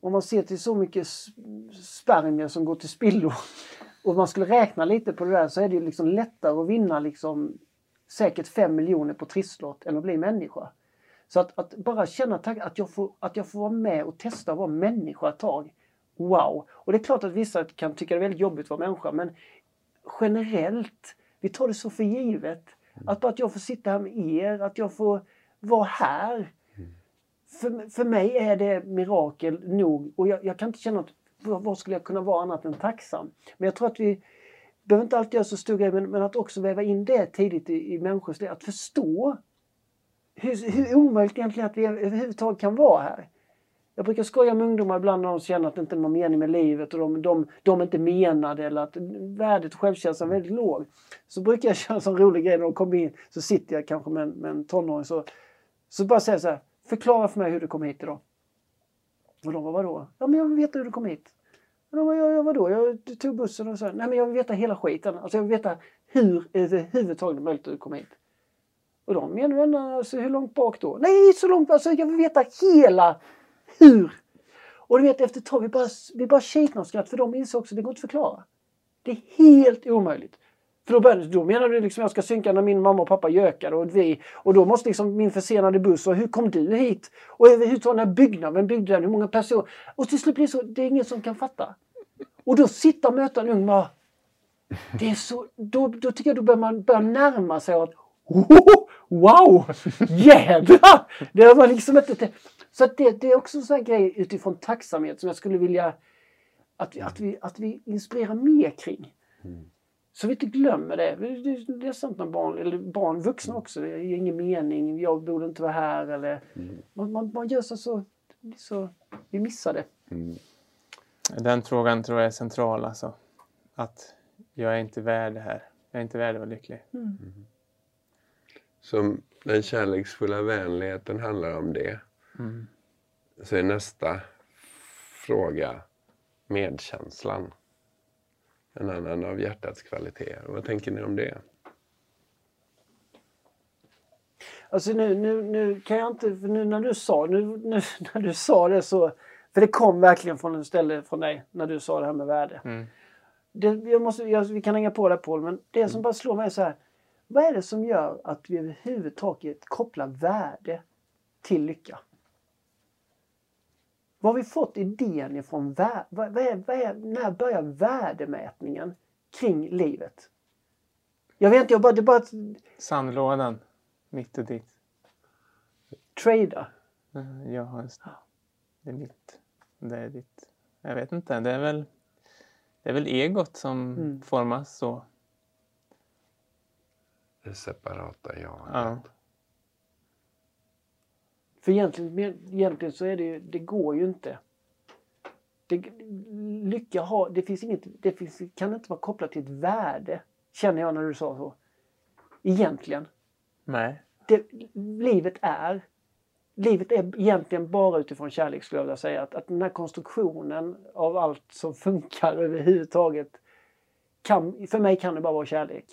om man ser till så mycket spermier som går till spillo och man skulle räkna lite på det där så är det liksom lättare att vinna liksom säkert fem miljoner på trisslott än att bli människa. Så att, att bara känna att jag, får, att jag får vara med och testa att vara människa ett tag. Wow! Och det är klart att vissa kan tycka det är väldigt jobbigt att vara människa men generellt, vi tar det så för givet. Att bara att jag får sitta här med er, att jag får vara här. För, för mig är det mirakel nog och jag, jag kan inte känna att vad skulle jag kunna vara annat än tacksam? Men jag tror att vi behöver inte alltid göra så stor grej men, men att också väva in det tidigt i, i människors liv. Att förstå hur, hur omöjligt egentligen att vi överhuvudtaget kan vara här. Jag brukar skoja med ungdomar ibland när de känner att det inte är någon mening med livet och de, de, de inte menade eller att värdet och självkänslan är väldigt låg. Så brukar jag köra en sån rolig grej när de kommer in så sitter jag kanske med en, med en tonåring så, så bara säger så här, förklara för mig hur du kom hit idag. Och de bara, vadå? Ja men jag vill veta hur du kom hit. Och de bara, ja, ja vadå? Jag tog bussen och så. Nej men jag vill veta hela skiten. Alltså jag vill veta hur eh, överhuvudtaget det är möjligt att du kom hit. Och de menar alltså, hur långt bak då? Nej, så långt alltså, jag vill veta hela hur. Och du vet efter ett tag, vi bara, vi bara kiknade och skratt för de inser också att det går inte att förklara. Det är helt omöjligt. För då, började, då menar du liksom jag ska synka när min mamma och pappa gökar och vi och då måste liksom min försenade buss och hur kom du hit? Och hur den här byggnaden, vem byggde den, hur många personer? Och till slut blir det så, det är ingen som kan fatta. Och då sitta och möta en ung man. Det är så, då, då tycker jag då bör man börja närma sig att oh, wow! Jädrar! Det var liksom inte... Så det, det är också en sån grej utifrån tacksamhet som jag skulle vilja att vi, att vi, att vi inspirerar mer kring. Mm. Så vi inte glömmer det. Det är sånt när barn, eller barn, vuxna också, det är ingen mening, jag borde inte vara här eller mm. man, man, man, gör så, så, så vi missar det. Mm. Den frågan tror jag är central alltså. Att jag är inte värd det här. Jag är inte värd att vara lycklig. Mm. Mm som den kärleksfulla vänligheten handlar om det. Mm. Så är nästa fråga medkänslan. En annan av hjärtats kvaliteter. Vad tänker ni om det? Alltså nu, nu, nu kan jag inte, nu när du sa, nu, nu, när du sa det så, för det kom verkligen från en ställe från dig när du sa det här med värde. Mm. Det, jag måste, jag, vi kan hänga på det Paul, men det som bara slår mig är så här. Vad är det som gör att vi överhuvudtaget kopplar värde till lycka? Var har vi fått idén ifrån? Vad är, vad är, när börjar värdemätningen kring livet? Jag vet inte, jag bara... Det bara... Sandlådan, mitt och ditt. Trada? Ja, just det. Det är mitt. Det är ditt. Jag vet inte, det är väl, det är väl egot som mm. formas så det separata jaget. Ja. För egentligen, egentligen så är det ju, det går ju inte. Det, lycka har, det finns inget, det finns, kan inte vara kopplat till ett värde. Känner jag när du sa så. Egentligen. Nej. Det, livet är Livet är egentligen bara utifrån kärlek skulle jag vilja säga. Att, att den här konstruktionen av allt som funkar överhuvudtaget kan, för mig kan det bara vara kärlek.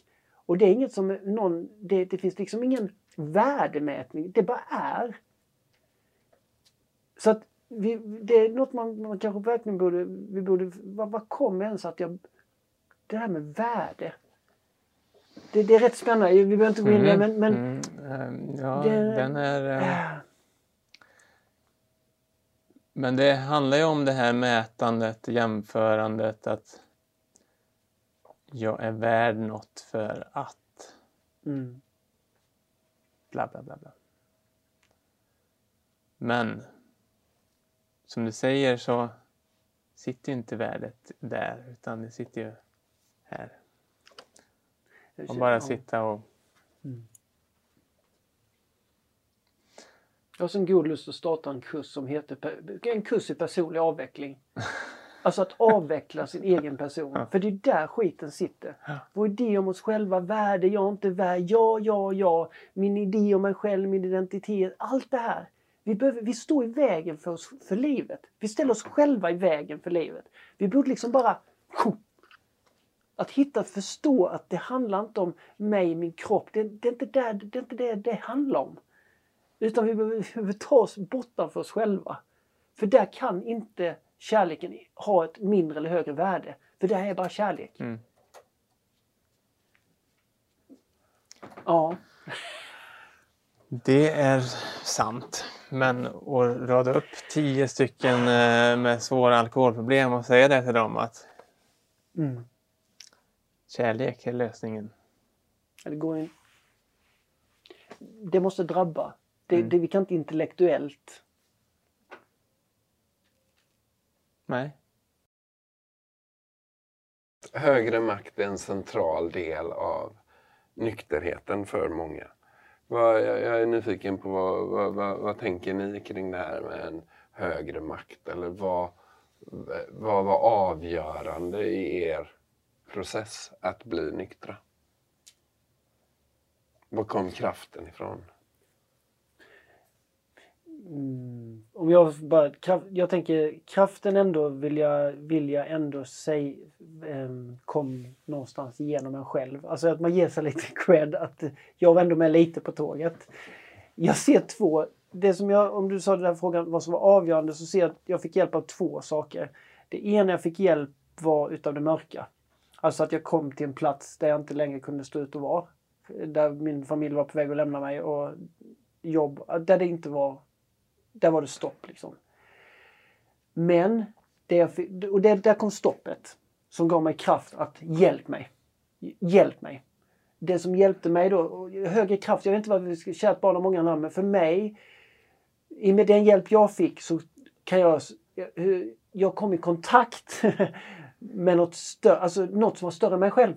Och det är inget som någon, det, det finns liksom ingen värdemätning, det bara är. Så att vi, det är något man, man kanske verkligen borde, vi borde, vad, vad kommer ens att jag, det här med värde. Det, det är rätt spännande, vi behöver inte gå in det men, men Mm, ehm, ja, det- den är... äh, Men det handlar ju om det här mätandet, jämförandet, att jag är värd något för att mm, bla bla bla bla. Men som du säger så sitter ju inte värdet där utan det sitter ju här. Och bara sitta och Jag har så en god lust att starta en kurs som heter en kurs i personlig avveckling. Alltså att avveckla sin egen person. Ja. För det är där skiten sitter. Ja. Vår idé om oss själva, värde, jag inte värd, ja, ja, ja. Min idé om mig själv, min identitet, allt det här. Vi, behöver, vi står i vägen för, oss, för livet. Vi ställer oss själva i vägen för livet. Vi borde liksom bara... Att hitta, förstå att det handlar inte om mig, min kropp. Det, det, är, inte där, det är inte det det handlar om. Utan vi behöver, vi behöver ta oss bortanför oss själva. För där kan inte kärleken ha ett mindre eller högre värde. För det här är bara kärlek. Mm. Ja. Det är sant. Men att rada upp tio stycken eh, med svåra alkoholproblem och säga det till dem att Mm. kärlek är lösningen. Det går in. Det måste drabba. Det, Mm. det, vi kan inte intellektuellt. Nej. Högre makt är en central del av nykterheten för många. Jag, jag är nyfiken på vad, vad, vad, vad tänker ni kring det här med en högre makt? Eller vad, vad var avgörande i er process att bli nyktra? Var kom kraften ifrån? Mm. Om jag bara, kraft, jag tänker kraften ändå vill jag, vill jag ändå säga um, ehm, kom någonstans genom en själv. Alltså att man ger sig lite cred att jag var ändå med lite på tåget. Jag ser två, det som jag, om du sa den här frågan vad som var avgörande så ser jag att jag fick hjälp av två saker. Det ena jag fick hjälp var utav det mörka. Alltså att jag kom till en plats där jag inte längre kunde stå ut och vara. Där min familj var på väg att lämna mig och jobb, där det inte var där var det stopp liksom. Men, det jag fick, och det, där kom stoppet som gav mig kraft att hjälp mig. Hjälp mig. Det som hjälpte mig då, och högre kraft, jag vet inte vad vi ska, kärt barn har många namn, men för mig, i med den hjälp jag fick så kan jag, jag kom i kontakt med något större, alltså något som var större än mig själv.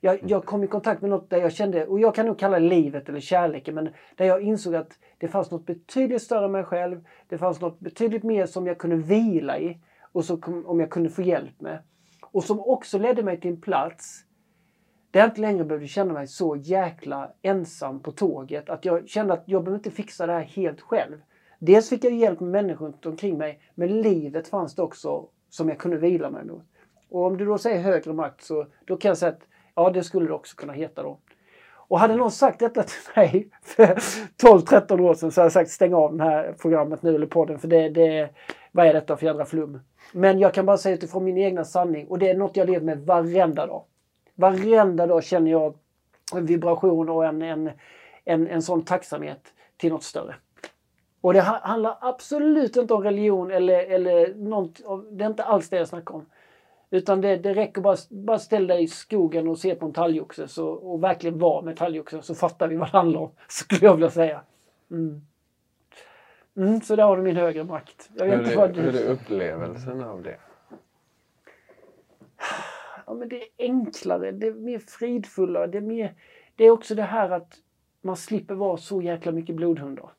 Jag, jag kom i kontakt med något där jag kände, och jag kan nog kalla det livet eller kärleken, men där jag insåg att det fanns något betydligt större än mig själv. Det fanns något betydligt mer som jag kunde vila i och så kom, om jag kunde få hjälp med. Och som också ledde mig till en plats där jag inte längre behövde känna mig så jäkla ensam på tåget. Att jag kände att jag behöver inte fixa det här helt själv. Dels fick jag hjälp med människor runt omkring mig, men livet fanns det också som jag kunde vila mig mot. Och om du då säger högre makt så då kan jag säga att ja, det skulle det också kunna heta då. Och hade någon sagt detta till mig för 12-13 år sedan så hade jag sagt stäng av det här programmet nu eller podden för det, det vad är detta för jädra flum? Men jag kan bara säga utifrån min egna sanning och det är något jag lever med varenda dag. Varenda dag känner jag en vibration och en, en, en, en sån tacksamhet till något större. Och det handlar absolut inte om religion eller, eller något, det är inte alls det jag snackar om. Utan det, det räcker bara, bara ställ dig i skogen och se på en talgoxe så, och verkligen vara med talgoxen så fattar vi vad det handlar om. Skulle jag vilja säga. Mm. Mm, så där har du min högre makt. Jag vet Hur inte vad du... hur är upplevelsen av det? Ja, men det är enklare, det är mer fridfullare. Det är, mer, det är också det här att man slipper vara så jäkla mycket blodhundar.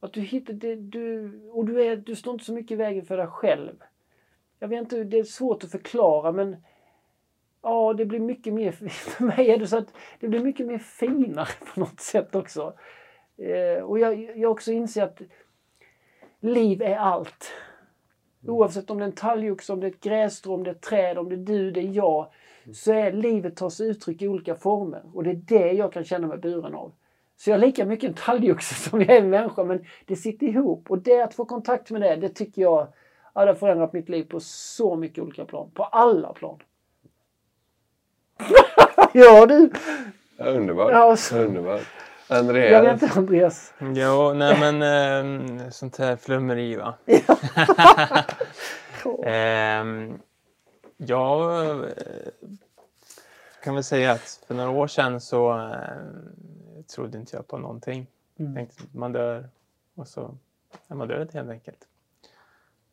Att du hittar det, du, och du, är, du står inte så mycket i vägen för dig själv. Jag vet inte, det är svårt att förklara men ja, det blir mycket mer, för mig är det så att det blir mycket mer finare på något sätt också. Eh, och jag, jag också inser att liv är allt. Oavsett om det är en talgoxe, om det är ett grässtrå, om det är ett träd, om det är du, det är jag. Så är livet tar sig uttryck i olika former. Och det är det jag kan känna mig buren av. Så jag är lika mycket en talgoxe som jag är en människa men det sitter ihop. Och det att få kontakt med det, det tycker jag ja, det har förändrat mitt liv på så mycket olika plan. På alla plan. ja du! Ja, underbart. Ja, så- underbart. Jag Andreas, vet inte Andreas. Jo, nej men eh, sånt här flummeri va. Ehm, jag eh, kan väl säga att för några år sedan så eh, trodde inte jag på någonting. Mm. Tänkte man dör och så är man död helt enkelt.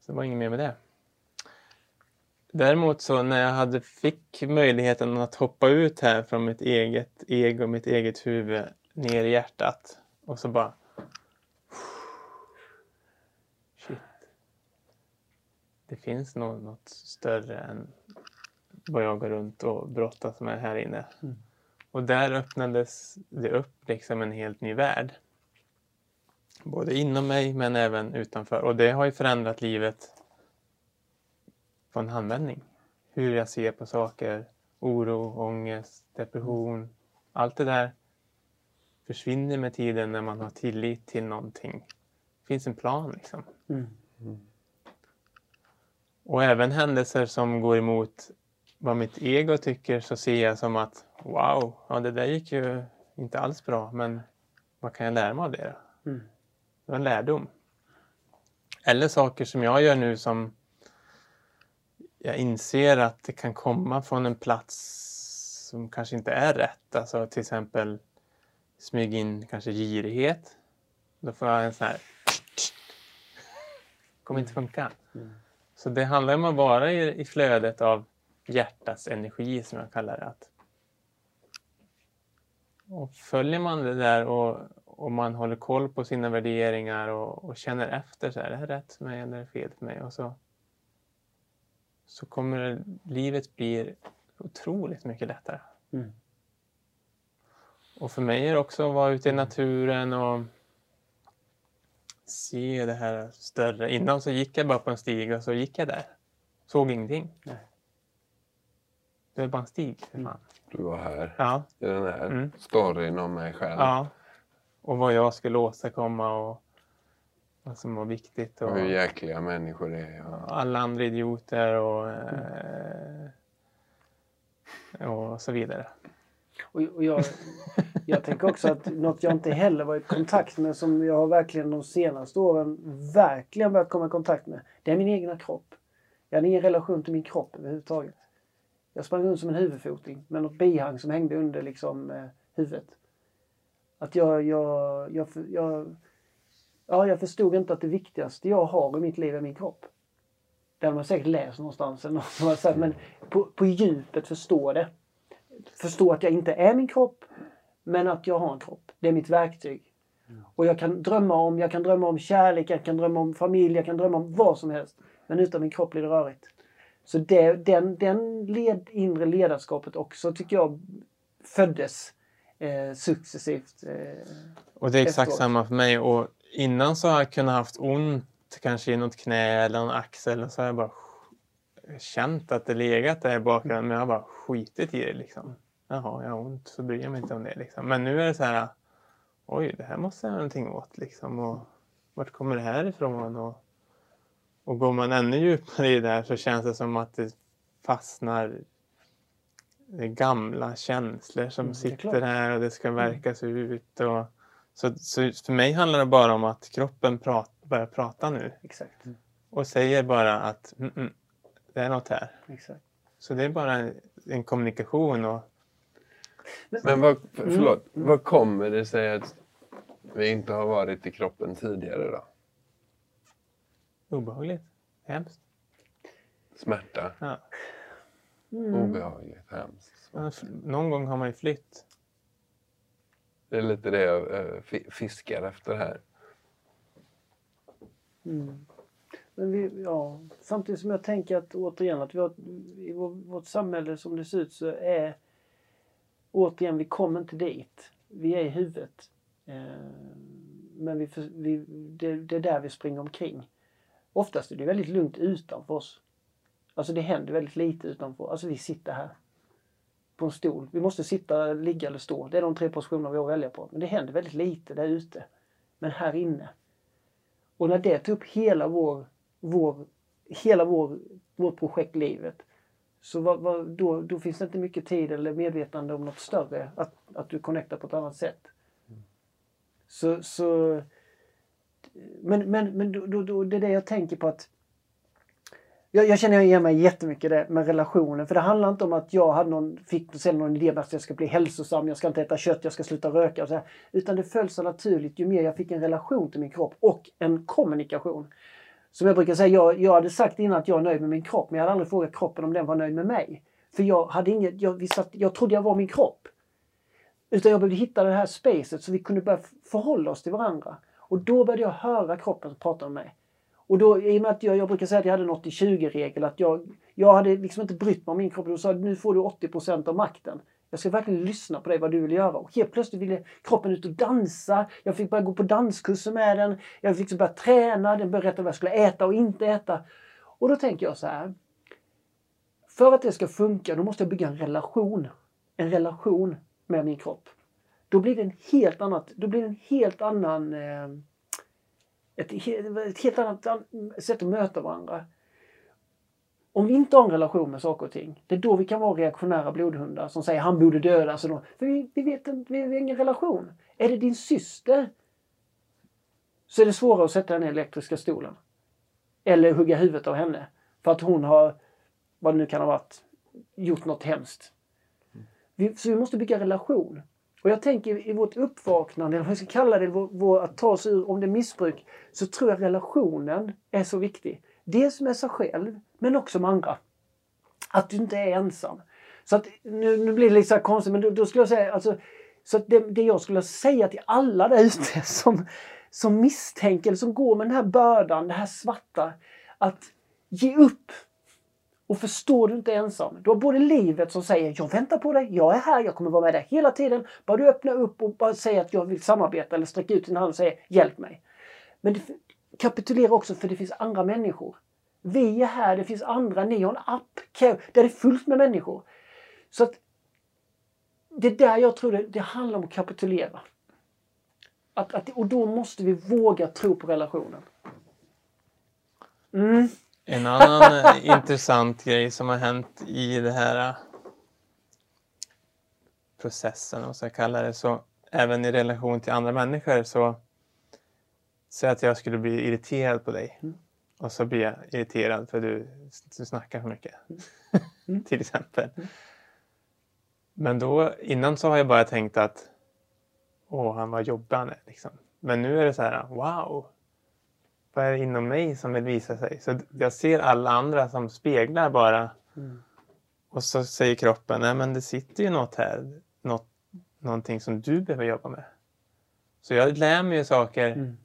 Så det var inget mer med det. Däremot så när jag hade fick möjligheten att hoppa ut här från mitt eget ego, mitt eget huvud ner i hjärtat och så bara shit. Det finns nog något större än vad jag går runt och brottas med här inne. Mm. Och där öppnades det upp liksom en helt ny värld. Både inom mig men även utanför. Och det har ju förändrat livet på en handvändning. Hur jag ser på saker, oro, ångest, depression. Allt det där försvinner med tiden när man har tillit till någonting. Det finns en plan liksom. Mm. Och även händelser som går emot vad mitt ego tycker så ser jag som att wow, ja, det där gick ju inte alls bra men vad kan jag lära mig av det då? Mm. Det var en lärdom. Eller saker som jag gör nu som jag inser att det kan komma från en plats som kanske inte är rätt. Alltså till exempel smyga in kanske girighet. Då får jag en sån här kommer inte funka. Mm. Så det handlar om att vara i, i flödet av hjärtats energi som jag kallar det. Att, och följer man det där och, och man håller koll på sina värderingar och, och känner efter så här, är det här rätt för mig eller är det fel för mig? Och så, så kommer livet bli otroligt mycket lättare. Mm. Och för mig är det också att vara ute i naturen och se det här större. Innan så gick jag bara på en stig och så gick jag där. Såg ingenting. Nej. Det var bara en stig. Mm. du var här Ja, i den här Mm. storyn om mig själv. ja. Och vad jag skulle åstadkomma och vad som var viktigt. Och Och hur jäkliga människor är. Och... alla andra idioter och, eh, och så vidare. Och, och jag, jag tänker också att något jag inte heller varit i kontakt med som jag har verkligen de senaste åren verkligen börjat komma i kontakt med. Det är min egna kropp. Jag hade ingen relation till min kropp överhuvudtaget. Jag sprang runt som en huvudfoting med något bihang som hängde under liksom eh, huvudet. Att jag, jag, jag, jag, ja, jag förstod inte att det viktigaste jag har i mitt liv är min kropp. Det har man säkert läst någonstans. Eller något men på, på djupet förstå det förstå att jag inte är min kropp, men att jag har en kropp. Det är mitt verktyg. Och jag kan drömma om, jag kan drömma om kärlek, jag kan drömma om familj, jag kan drömma om vad som helst. Men utan min kropp blir det rörigt. Så det, den, den led, inre ledarskapet också tycker jag föddes eh, successivt. Eh, Och det är exakt samma för mig. Och innan så har jag kunnat haft ont kanske i något knä eller en axel och så har jag bara känt att det legat där i bakgrunden men jag har bara skitit i det liksom. Jaha, jag har ont så bryr jag mig inte om det liksom. Men nu är det så här oj, det här måste jag göra någonting åt liksom. Och vart kommer det här ifrån? Och, och går man ännu djupare i det här så känns det som att det fastnar det är gamla känslor som Mm, sitter här och det ska verkas ut. Och, så, så för mig handlar det bara om att kroppen prat, börjar prata nu exakt. och säger bara att mm, mm, det är något här. exakt. Så det är bara en, en kommunikation. Och, Men vad, för- Mm. förlåt, vad kommer det sig att vi inte har varit i kroppen tidigare då? obehagligt. Hemskt. Smärta, Ja. Mm. obehagligt, hemskt. Någon gång har man ju flytt. Det är lite det jag eh, fi- fiskar efter här. Mm. Men vi, ja, samtidigt som jag tänker att återigen att vi har, i vår, vårt samhälle som det ser ut så är återigen, vi kommer inte dit. Vi är i huvudet. Eh, men vi, vi, det, det är där vi springer omkring. Oftast är det väldigt lugnt utanför oss. Alltså det händer väldigt lite utanför. Alltså vi sitter här. På en stol. Vi måste sitta, ligga eller stå. Det är de tre positionerna vi har att välja på. Men det händer väldigt lite där ute. Men här inne. Och när det tar upp hela vår, vår, hela vår, vårt projekt livet. Så vad, vad, då, då finns det inte mycket tid eller medvetande om något större. Att, att du connectar på ett annat sätt. Så, så men, men, men då, då, då, det är det jag tänker på att jag, jag känner igen mig jättemycket det med relationen. För det handlar inte om att jag hade någon, fick sen någon idé om att jag ska bli hälsosam, jag ska inte äta kött, jag ska sluta röka. Och så här. Utan det föll så naturligt ju mer jag fick en relation till min kropp och en kommunikation. Som jag brukar säga, jag, jag hade sagt innan att jag är nöjd med min kropp men jag hade aldrig frågat kroppen om den var nöjd med mig. För jag, hade inget, jag, satt, jag trodde jag var min kropp. Utan jag behövde hitta det här spacet så vi kunde börja förhålla oss till varandra. Och då började jag höra kroppen prata med mig. Och då, i och med att jag, jag brukar säga att jag hade en 80-20-regel, att jag, jag hade liksom inte brytt mig om min kropp. Då sa nu får du 80% av makten. Jag ska verkligen lyssna på dig, vad du vill göra. Och helt plötsligt ville kroppen ut och dansa. Jag fick börja gå på danskurser med den. Jag fick liksom börja träna. Den berättade vad jag skulle äta och inte äta. Och då tänker jag så här. För att det ska funka, då måste jag bygga en relation. En relation med min kropp. Då blir det en helt annat, då blir det en helt annan eh, ett, ett helt annat sätt att möta varandra. Om vi inte har en relation med saker och ting, det är då vi kan vara reaktionära blodhundar som säger han borde dödas. För vi, vi vet inte, vi har ingen relation. Är det din syster så är det svårare att sätta den elektriska stolen. Eller hugga huvudet av henne. För att hon har, vad det nu kan ha varit, gjort något hemskt. Vi, så vi måste bygga relation. Och jag tänker i vårt uppvaknande, eller vad jag ska kalla det, vår, vår, att ta oss ur, om det är missbruk, så tror jag relationen är så viktig. Dels med sig själv, men också med andra. Att du inte är ensam. Så att, nu, nu blir det lite så konstigt, men då, då, skulle jag säga, alltså, så det, det jag skulle säga till alla där ute som, som misstänker, som går med den här bördan, det här svarta, att ge upp. Och förstår du inte ensam, du har både livet som säger jag väntar på dig, jag är här, jag kommer vara med dig hela tiden. Bara du öppnar upp och bara säger att jag vill samarbeta eller sträcka ut din hand och säger hjälp mig. Men det, kapitulera också för det finns andra människor. Vi är här, det finns andra, ni har en app där det är fullt med människor. Så att det är där jag tror det, det handlar om att kapitulera. Att, att, och då måste vi våga tro på relationen. Mm. En annan eh, intressant grej som har hänt i den här eh, processen, om jag kallar det så, även i relation till andra människor så Säg att jag skulle bli irriterad på dig. Mm. Och så blir jag irriterad för du, du snackar för mycket. Mm. till exempel. Mm. Men då, innan så har jag bara tänkt att åh, han var jobbig han är. Liksom. Men nu är det så här, wow, vad är det inom mig som vill visa sig? Så jag ser alla andra som speglar bara. Mm. Och så säger kroppen, nej men det sitter ju något här. Något, någonting som du behöver jobba med. Så jag lär mig ju saker mm.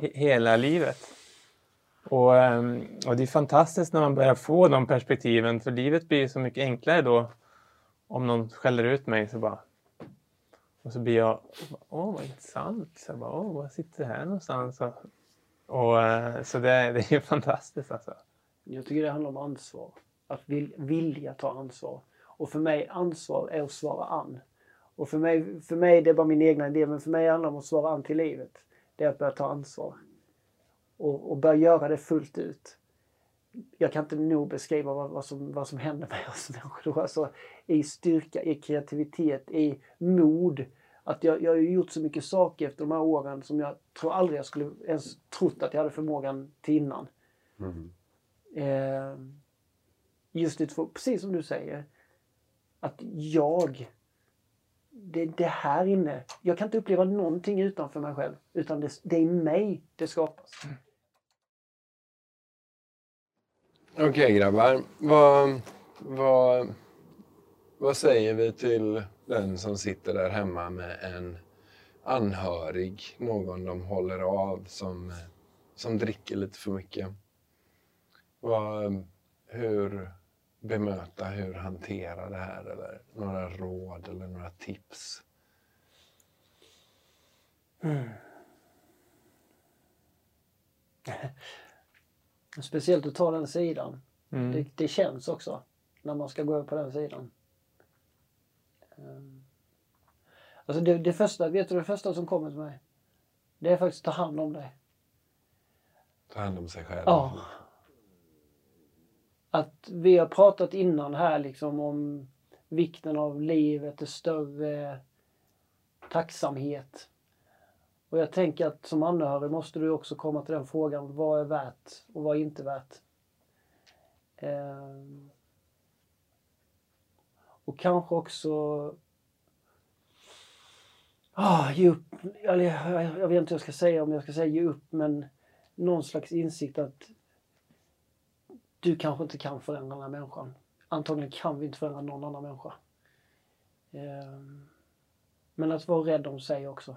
he hela livet. Och, ehm, och det är fantastiskt när man börjar få de perspektiven för livet blir så mycket enklare då. Om någon skäller ut mig så bara... Och så blir jag, åh vad intressant. Så jag bara, åh, vad sitter det här någonstans? Och, och, eh, så det, det är fantastiskt alltså. Jag tycker det handlar om ansvar. Att vil, vilja ta ansvar. Och för mig, ansvar är att svara an. Och för mig, för mig, det är bara min egna idé, men för mig handlar det om att svara an till livet. Det är att börja ta ansvar. Och, och börja göra det fullt ut. Jag kan inte nog beskriva vad, vad, som, vad som händer med oss människor. Alltså, I styrka, i kreativitet, i mod att jag, jag har gjort så mycket saker efter de här åren som jag tror aldrig jag skulle ens trott att jag hade förmågan till innan. Mm. Eh, just det, precis som du säger, att jag, det, det här inne, jag kan inte uppleva någonting utanför mig själv utan det, det är i mig det skapas. Mm. Okej okay, grabbar, vad, vad, vad säger vi till den som sitter där hemma med en anhörig, någon de håller av som, som dricker lite för mycket. Vad, hur bemöta, hur hantera det här eller några råd eller några tips? Mm. Speciellt att ta den sidan. Mm. Det, det känns också när man ska gå över på den sidan. Ehm. Alltså det, det första, vet du det första som kommer till mig? Det är faktiskt att ta hand om dig. Ta hand om sig själv. Ja. Att vi har pratat innan här liksom om vikten av livet, det större tacksamhet. Och jag tänker att som anhörig måste du också komma till den frågan, vad är värt och vad är inte värt? Ehm. Och kanske också ah, ge upp. Eller, jag, jag vet inte vad jag ska säga om jag ska säga ge upp men någon slags insikt att du kanske inte kan förändra den här människan. Antagligen kan vi inte förändra någon annan människa. Ehm, men att vara rädd om sig också.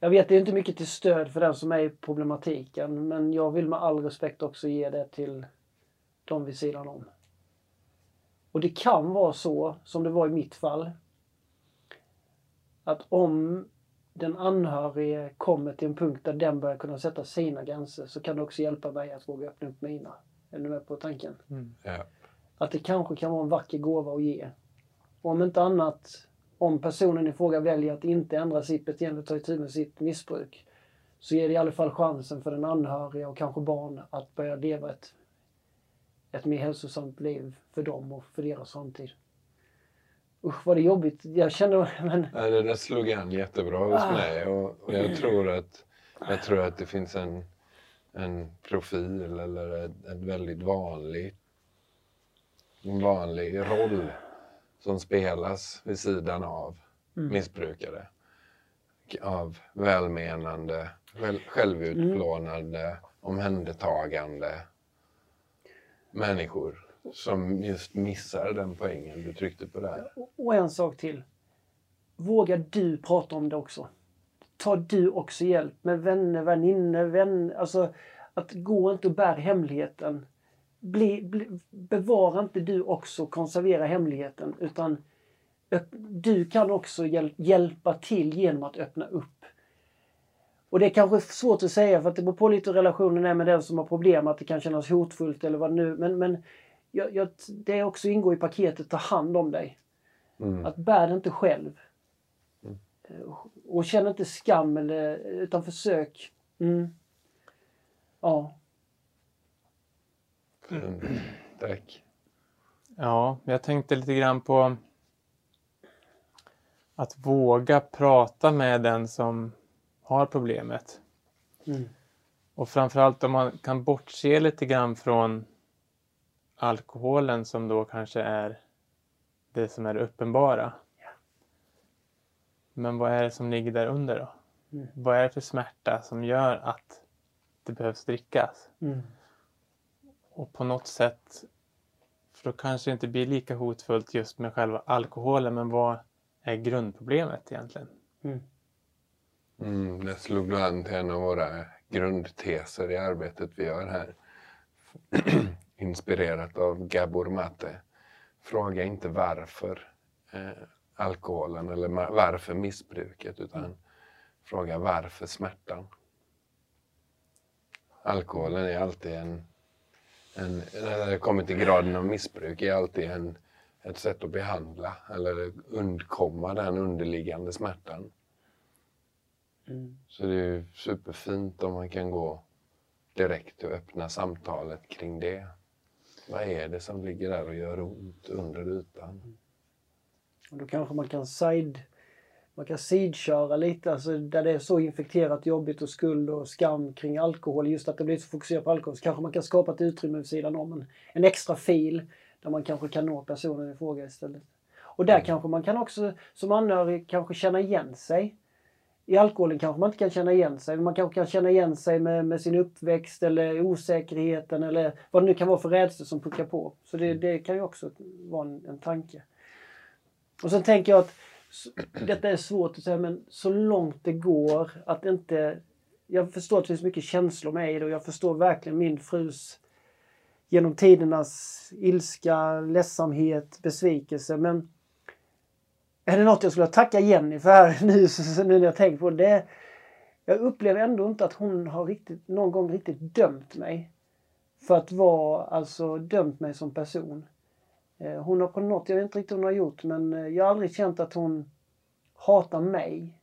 Jag vet, det är inte mycket till stöd för den som är i problematiken men jag vill med all respekt också ge det till de vid sidan om. Och det kan vara så, som det var i mitt fall, att om den anhörige kommer till en punkt där den börjar kunna sätta sina gränser så kan det också hjälpa mig att våga öppna upp mina. Är du med på tanken? Mm. Ja. Att det kanske kan vara en vacker gåva att ge. Och om inte annat, om personen i fråga väljer att inte ändra sitt beteende och ta itu med sitt missbruk så ger det i alla fall chansen för den anhöriga och kanske barn att börja leva ett, ett mer hälsosamt liv för dem och för deras framtid. Usch vad det är jobbigt. Jag känner, men Ja, det där slog an jättebra hos Ah. mig och, och jag, tror att, jag tror att det finns en, en profil eller ett, ett väldigt vanlig, en vanlig roll som spelas vid sidan av Mm. missbrukare. Av välmenande, själv, självutplånande, omhändertagande människor som just missar den poängen du tryckte på där. Och en sak till. Vågar du prata om det också? Tar du också hjälp med vänner, väninnor, vänner? Alltså att gå inte och bär hemligheten. Bli, bli, bevara inte du också konservera hemligheten utan du kan också hjäl, hjälpa till genom att öppna upp. Och det är kanske svårt att säga för att det beror på lite hur relationen är med den som har problem, att det kan kännas hotfullt eller vad nu. Men, men jag, jag, det också ingår i paketet, ta hand om dig. Mm. Att bär det inte själv. Mm. Eh, Och känn inte skam eller, utan försök. Mm. Ja. Mm. Tack. Ja, jag tänkte lite grann på att våga prata med den som har problemet. Mm. Och framförallt om man kan bortse lite grann från alkoholen som då kanske är det som är det uppenbara. Men vad är det som ligger där under då? Mm. Vad är det för smärta som gör att det behövs drickas? Mm. Och på något sätt, för då kanske det inte blir lika hotfullt just med själva alkoholen, men vad är grundproblemet egentligen? Mm. Mm, det slog an till en av våra grundteser i arbetet vi gör här. Inspirerat av Gabor Mate. Fråga inte varför eh, alkoholen eller varför missbruket utan fråga varför smärtan. Alkoholen är alltid en, en när det kommer till graden av missbruk, är alltid en, ett sätt att behandla eller undkomma den underliggande smärtan. Mm. Så det är superfint om man kan gå direkt och öppna samtalet kring det. Vad är det som ligger där och gör ont under ytan? Och då kanske man kan side man kan sideköra lite, alltså där det är så infekterat jobbigt och skuld och skam kring alkohol. Just att det blir så fokuserat på alkohol så kanske man kan skapa ett utrymme vid sidan om. En, en extra fil där man kanske kan nå personen i fråga istället. Och där kanske man kan också som anhörig kanske känna igen sig. I alkoholen kanske man inte kan känna igen sig. Man kanske kan känna igen sig med, med sin uppväxt eller osäkerheten eller vad det nu kan vara för rädslor som puckar på. Så det, det kan ju också vara en, en tanke. Och sen tänker jag att detta är svårt att säga men så långt det går att inte... Jag förstår att det finns mycket känslor med i det och jag förstår verkligen min frus genom tidernas ilska, ledsamhet, besvikelse. Men är det något jag skulle vilja tacka Jenny för här nu, nu när jag tänker på det. Jag upplever ändå inte att hon har riktigt, någon gång riktigt dömt mig. för att vara, alltså dömt mig som person. Eh, hon har på något, jag vet inte riktigt vad hon har gjort, men eh, jag har aldrig känt att hon hatar mig.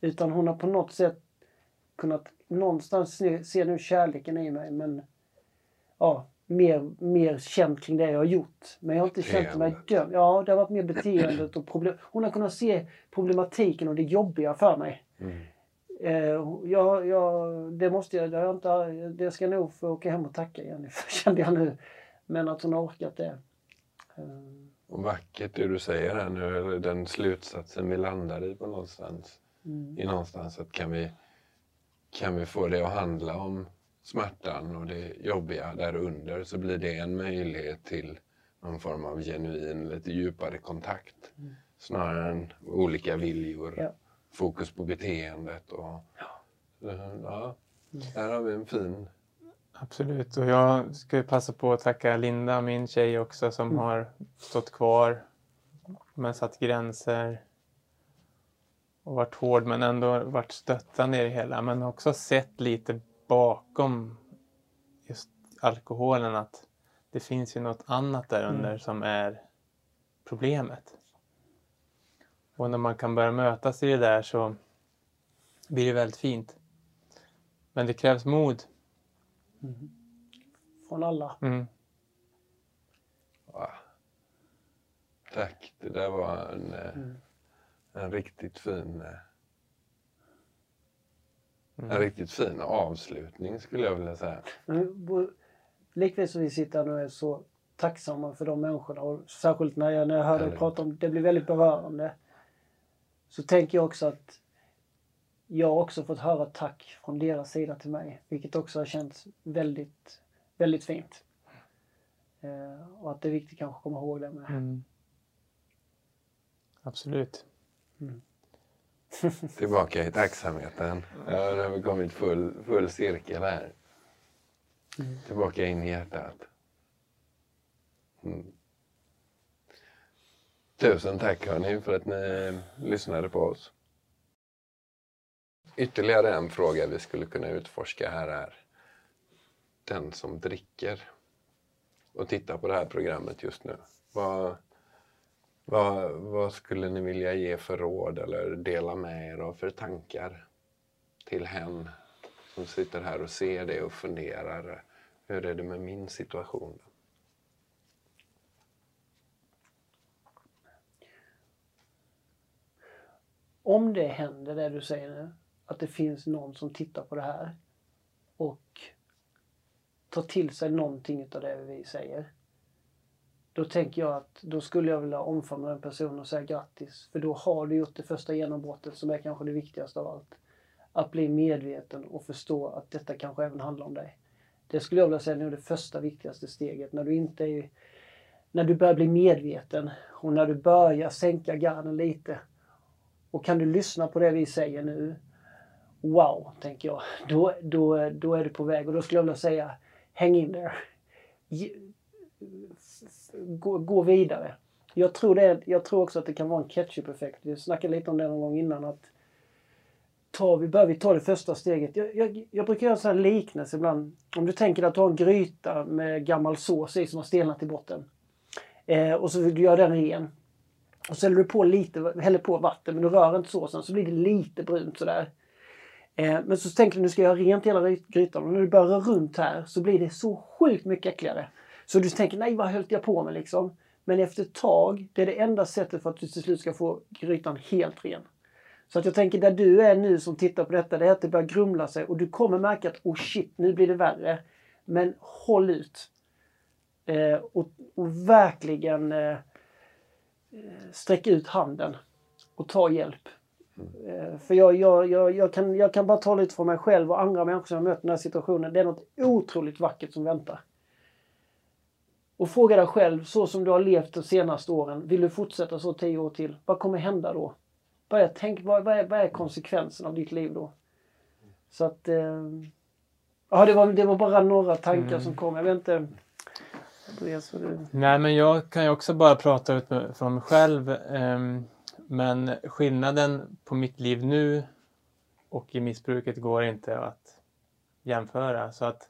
Utan hon har på något sätt kunnat någonstans se nu kärleken i mig, men ja, mer, mer känt kring det jag har gjort. Men jag har inte känt mig dömd. Ja, det har varit mer beteendet och problem. Hon har kunnat se problematiken och det jobbiga för mig. Mm. Eh, ja, ja, det måste jag, det, har jag inte, det ska jag nog få åka hem och tacka Jenny för, kände jag nu. Men att hon har orkat det. Eh, vackert det du säger här nu, eller den slutsatsen vi landar i på någonstans. mm, I någonstans att kan vi, kan vi få det att handla om smärtan och det jobbiga där under så blir det en möjlighet till någon form av genuin, lite djupare kontakt. Mm. Snarare än olika viljor, Ja. fokus på beteendet och ja, där har vi en fin Absolut. Och jag ska passa på att tacka Linda, min tjej också, som Mm. har stått kvar men satt gränser och varit hård men ändå varit stöttande i det hela. Men också sett lite bakom just alkoholen att det finns ju något annat där under Mm. som är problemet. Och när man kan börja mötas i det där så blir det väldigt fint. Men det krävs mod. mm. Från alla. Mm. Ja. Tack, det där var en, eh, Mm. en riktigt fin eh, en Mm. riktigt fin avslutning skulle jag vilja säga. Men likväl som vi sitter nu och är så tacksamma för de människorna och särskilt när jag, när jag hör dig prata om det blir väldigt berörande. Så tänker jag också att jag har också fått höra tack från deras sida till mig, vilket också har känts väldigt, väldigt fint. Eh, och att det är viktigt kanske att komma ihåg det med. Mm. Absolut. Tillbaka i tacksamheten. Ja, nu har vi kommit full, full cirkel här. Mm. Tillbaka in i hjärtat. Mm. Tusen tack hörni för att ni lyssnade på oss. Ytterligare en fråga vi skulle kunna utforska här är den som dricker och tittar på det här programmet just nu. Vad, vad, vad skulle ni vilja ge för råd eller dela med er av för tankar till hen som sitter här och ser det och funderar. Hur är det med min situation? Om det händer det du säger nu, att det finns någon som tittar på det här och tar till sig någonting av det vi säger. Då tänker jag att då skulle jag vilja omfamna den personen och säga grattis. För då har du gjort det första genombrottet som är kanske det viktigaste av allt. Att bli medveten och förstå att detta kanske även handlar om dig. Det skulle jag vilja säga är det första viktigaste steget. När du inte är, när du börjar bli medveten och när du börjar sänka garden lite och kan du lyssna på det vi säger nu, wow, tänker jag. Då, då, då är du på väg. Och då skulle jag vilja säga, häng in där. Gå, gå vidare. Jag tror, det, jag tror också att det kan vara en ketchup-effekt. Vi snackade lite om det någon gång innan. att tar vi, bör vi ta det första steget. Jag, jag, jag brukar göra en sån här liknelse ibland. Om du tänker att du har en gryta med gammal sås i som har stelnat i botten. Eh, och så vill du göra den ren. Och så häller du på lite, häller på vatten men du rör inte såsen så blir det lite brunt sådär. Eh, men så tänker du nu ska jag göra rent hela grytan och när du börjar röra runt här så blir det så sjukt mycket äckligare. Så du tänker nej vad höll jag på med liksom. Men efter ett tag, det är det enda sättet för att du till slut ska få grytan helt ren. Så att jag tänker där du är nu som tittar på detta, det är att det börjar grumla sig och du kommer märka att oh shit, nu blir det värre. Men håll ut. Eh, och, och verkligen eh, sträck ut handen och ta hjälp. Eh, För jag, jag, jag, jag, kan, jag kan bara tala lite från mig själv och andra människor som jag mött i den här situationen. Det är något otroligt vackert som väntar. Och fråga dig själv, så som du har levt de senaste åren, vill du fortsätta så tio år till? Vad kommer hända då? Börja tänka, vad, vad, är, vad är konsekvensen av ditt liv då? Så att... Eh, ja, det var, det var bara några tankar Mm. som kom. Jag vet inte... Andreas, vad du... Nej, men jag kan ju också bara prata ut med- från mig själv. ehm, Men skillnaden på mitt liv nu och i missbruket går inte att jämföra. Så att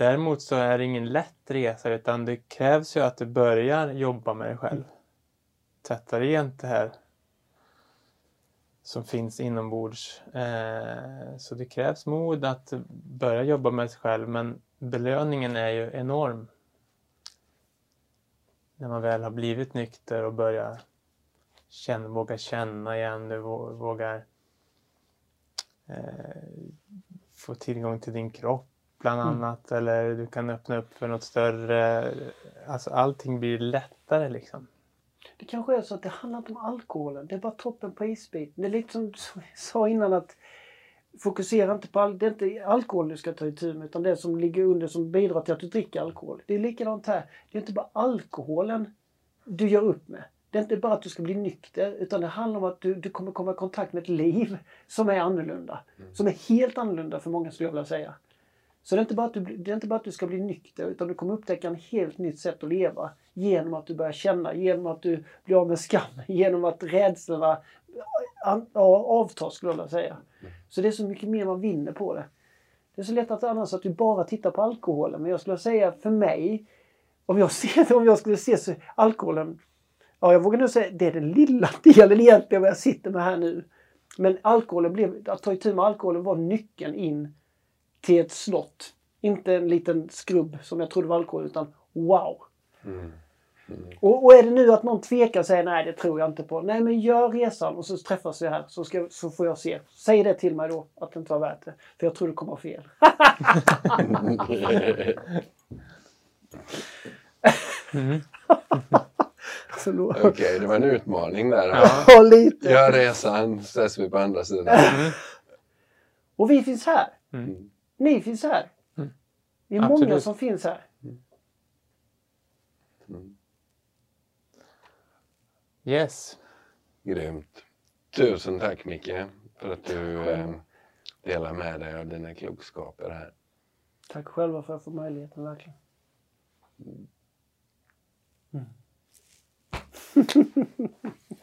Däremot så är det ingen lätt resa utan det krävs ju att du börjar jobba med dig själv. Tvätta rent det här som finns inombords. Eh, så det krävs mod att börja jobba med sig själv men belöningen är ju enorm. När man väl har blivit nykter och börjar känna, våga känna igen, du vågar eh, få tillgång till din kropp bland Mm. annat. Eller du kan öppna upp för något större. Alltså allting blir lättare liksom. Det kanske är så att det handlar inte om alkoholen. Det är bara toppen på isbiten. Det är lite som du sa innan att fokusera inte på all, det är inte alkohol du ska ta itu med utan det som ligger under som bidrar till att du dricker alkohol. Det är likadant här. Det är inte bara alkoholen du gör upp med. Det är inte bara att du ska bli nykter utan det handlar om att du, du kommer komma i kontakt med ett liv som är annorlunda. Som är helt annorlunda för många skulle jag vilja säga. Så det är, inte bara att du, det är inte bara att du ska bli nykter utan du kommer upptäcka en helt nytt sätt att leva. Genom att du börjar känna, genom att du blir av med skam, genom att rädslorna ja, avtar skulle jag säga. Så det är så mycket mer man vinner på det. Det är så lätt att annars att du bara tittar på alkoholen. Men jag skulle säga för mig, om jag, ser, om jag skulle se så alkoholen, ja jag vågar nog säga det är den lilla delen egentligen vad jag sitter med här nu. Men alkoholen blev, att ta itu med alkoholen var nyckeln in till ett slott. Inte en liten skrubb som jag trodde var alkohol utan wow! Mm. Och, och är det nu att någon tvekar och säger nej det tror jag inte på. Nej men gör resan och så träffas vi här så, ska, så får jag se. Säg det till mig då att det inte var värt det. För jag tror det kommer fel. Mm. Så Okej, det var en utmaning där. Ja. lite. Gör resan, ses vi på andra sidan. Mm. Och vi finns här. Mm. Ni finns här. Mm. Det är många Absolut. som finns här. Mm. Yes. Grymt. Tusen tack Micke för att du eh, delar med dig av dina klokskaper här. Tack själva för att jag får möjligheten verkligen. Mm.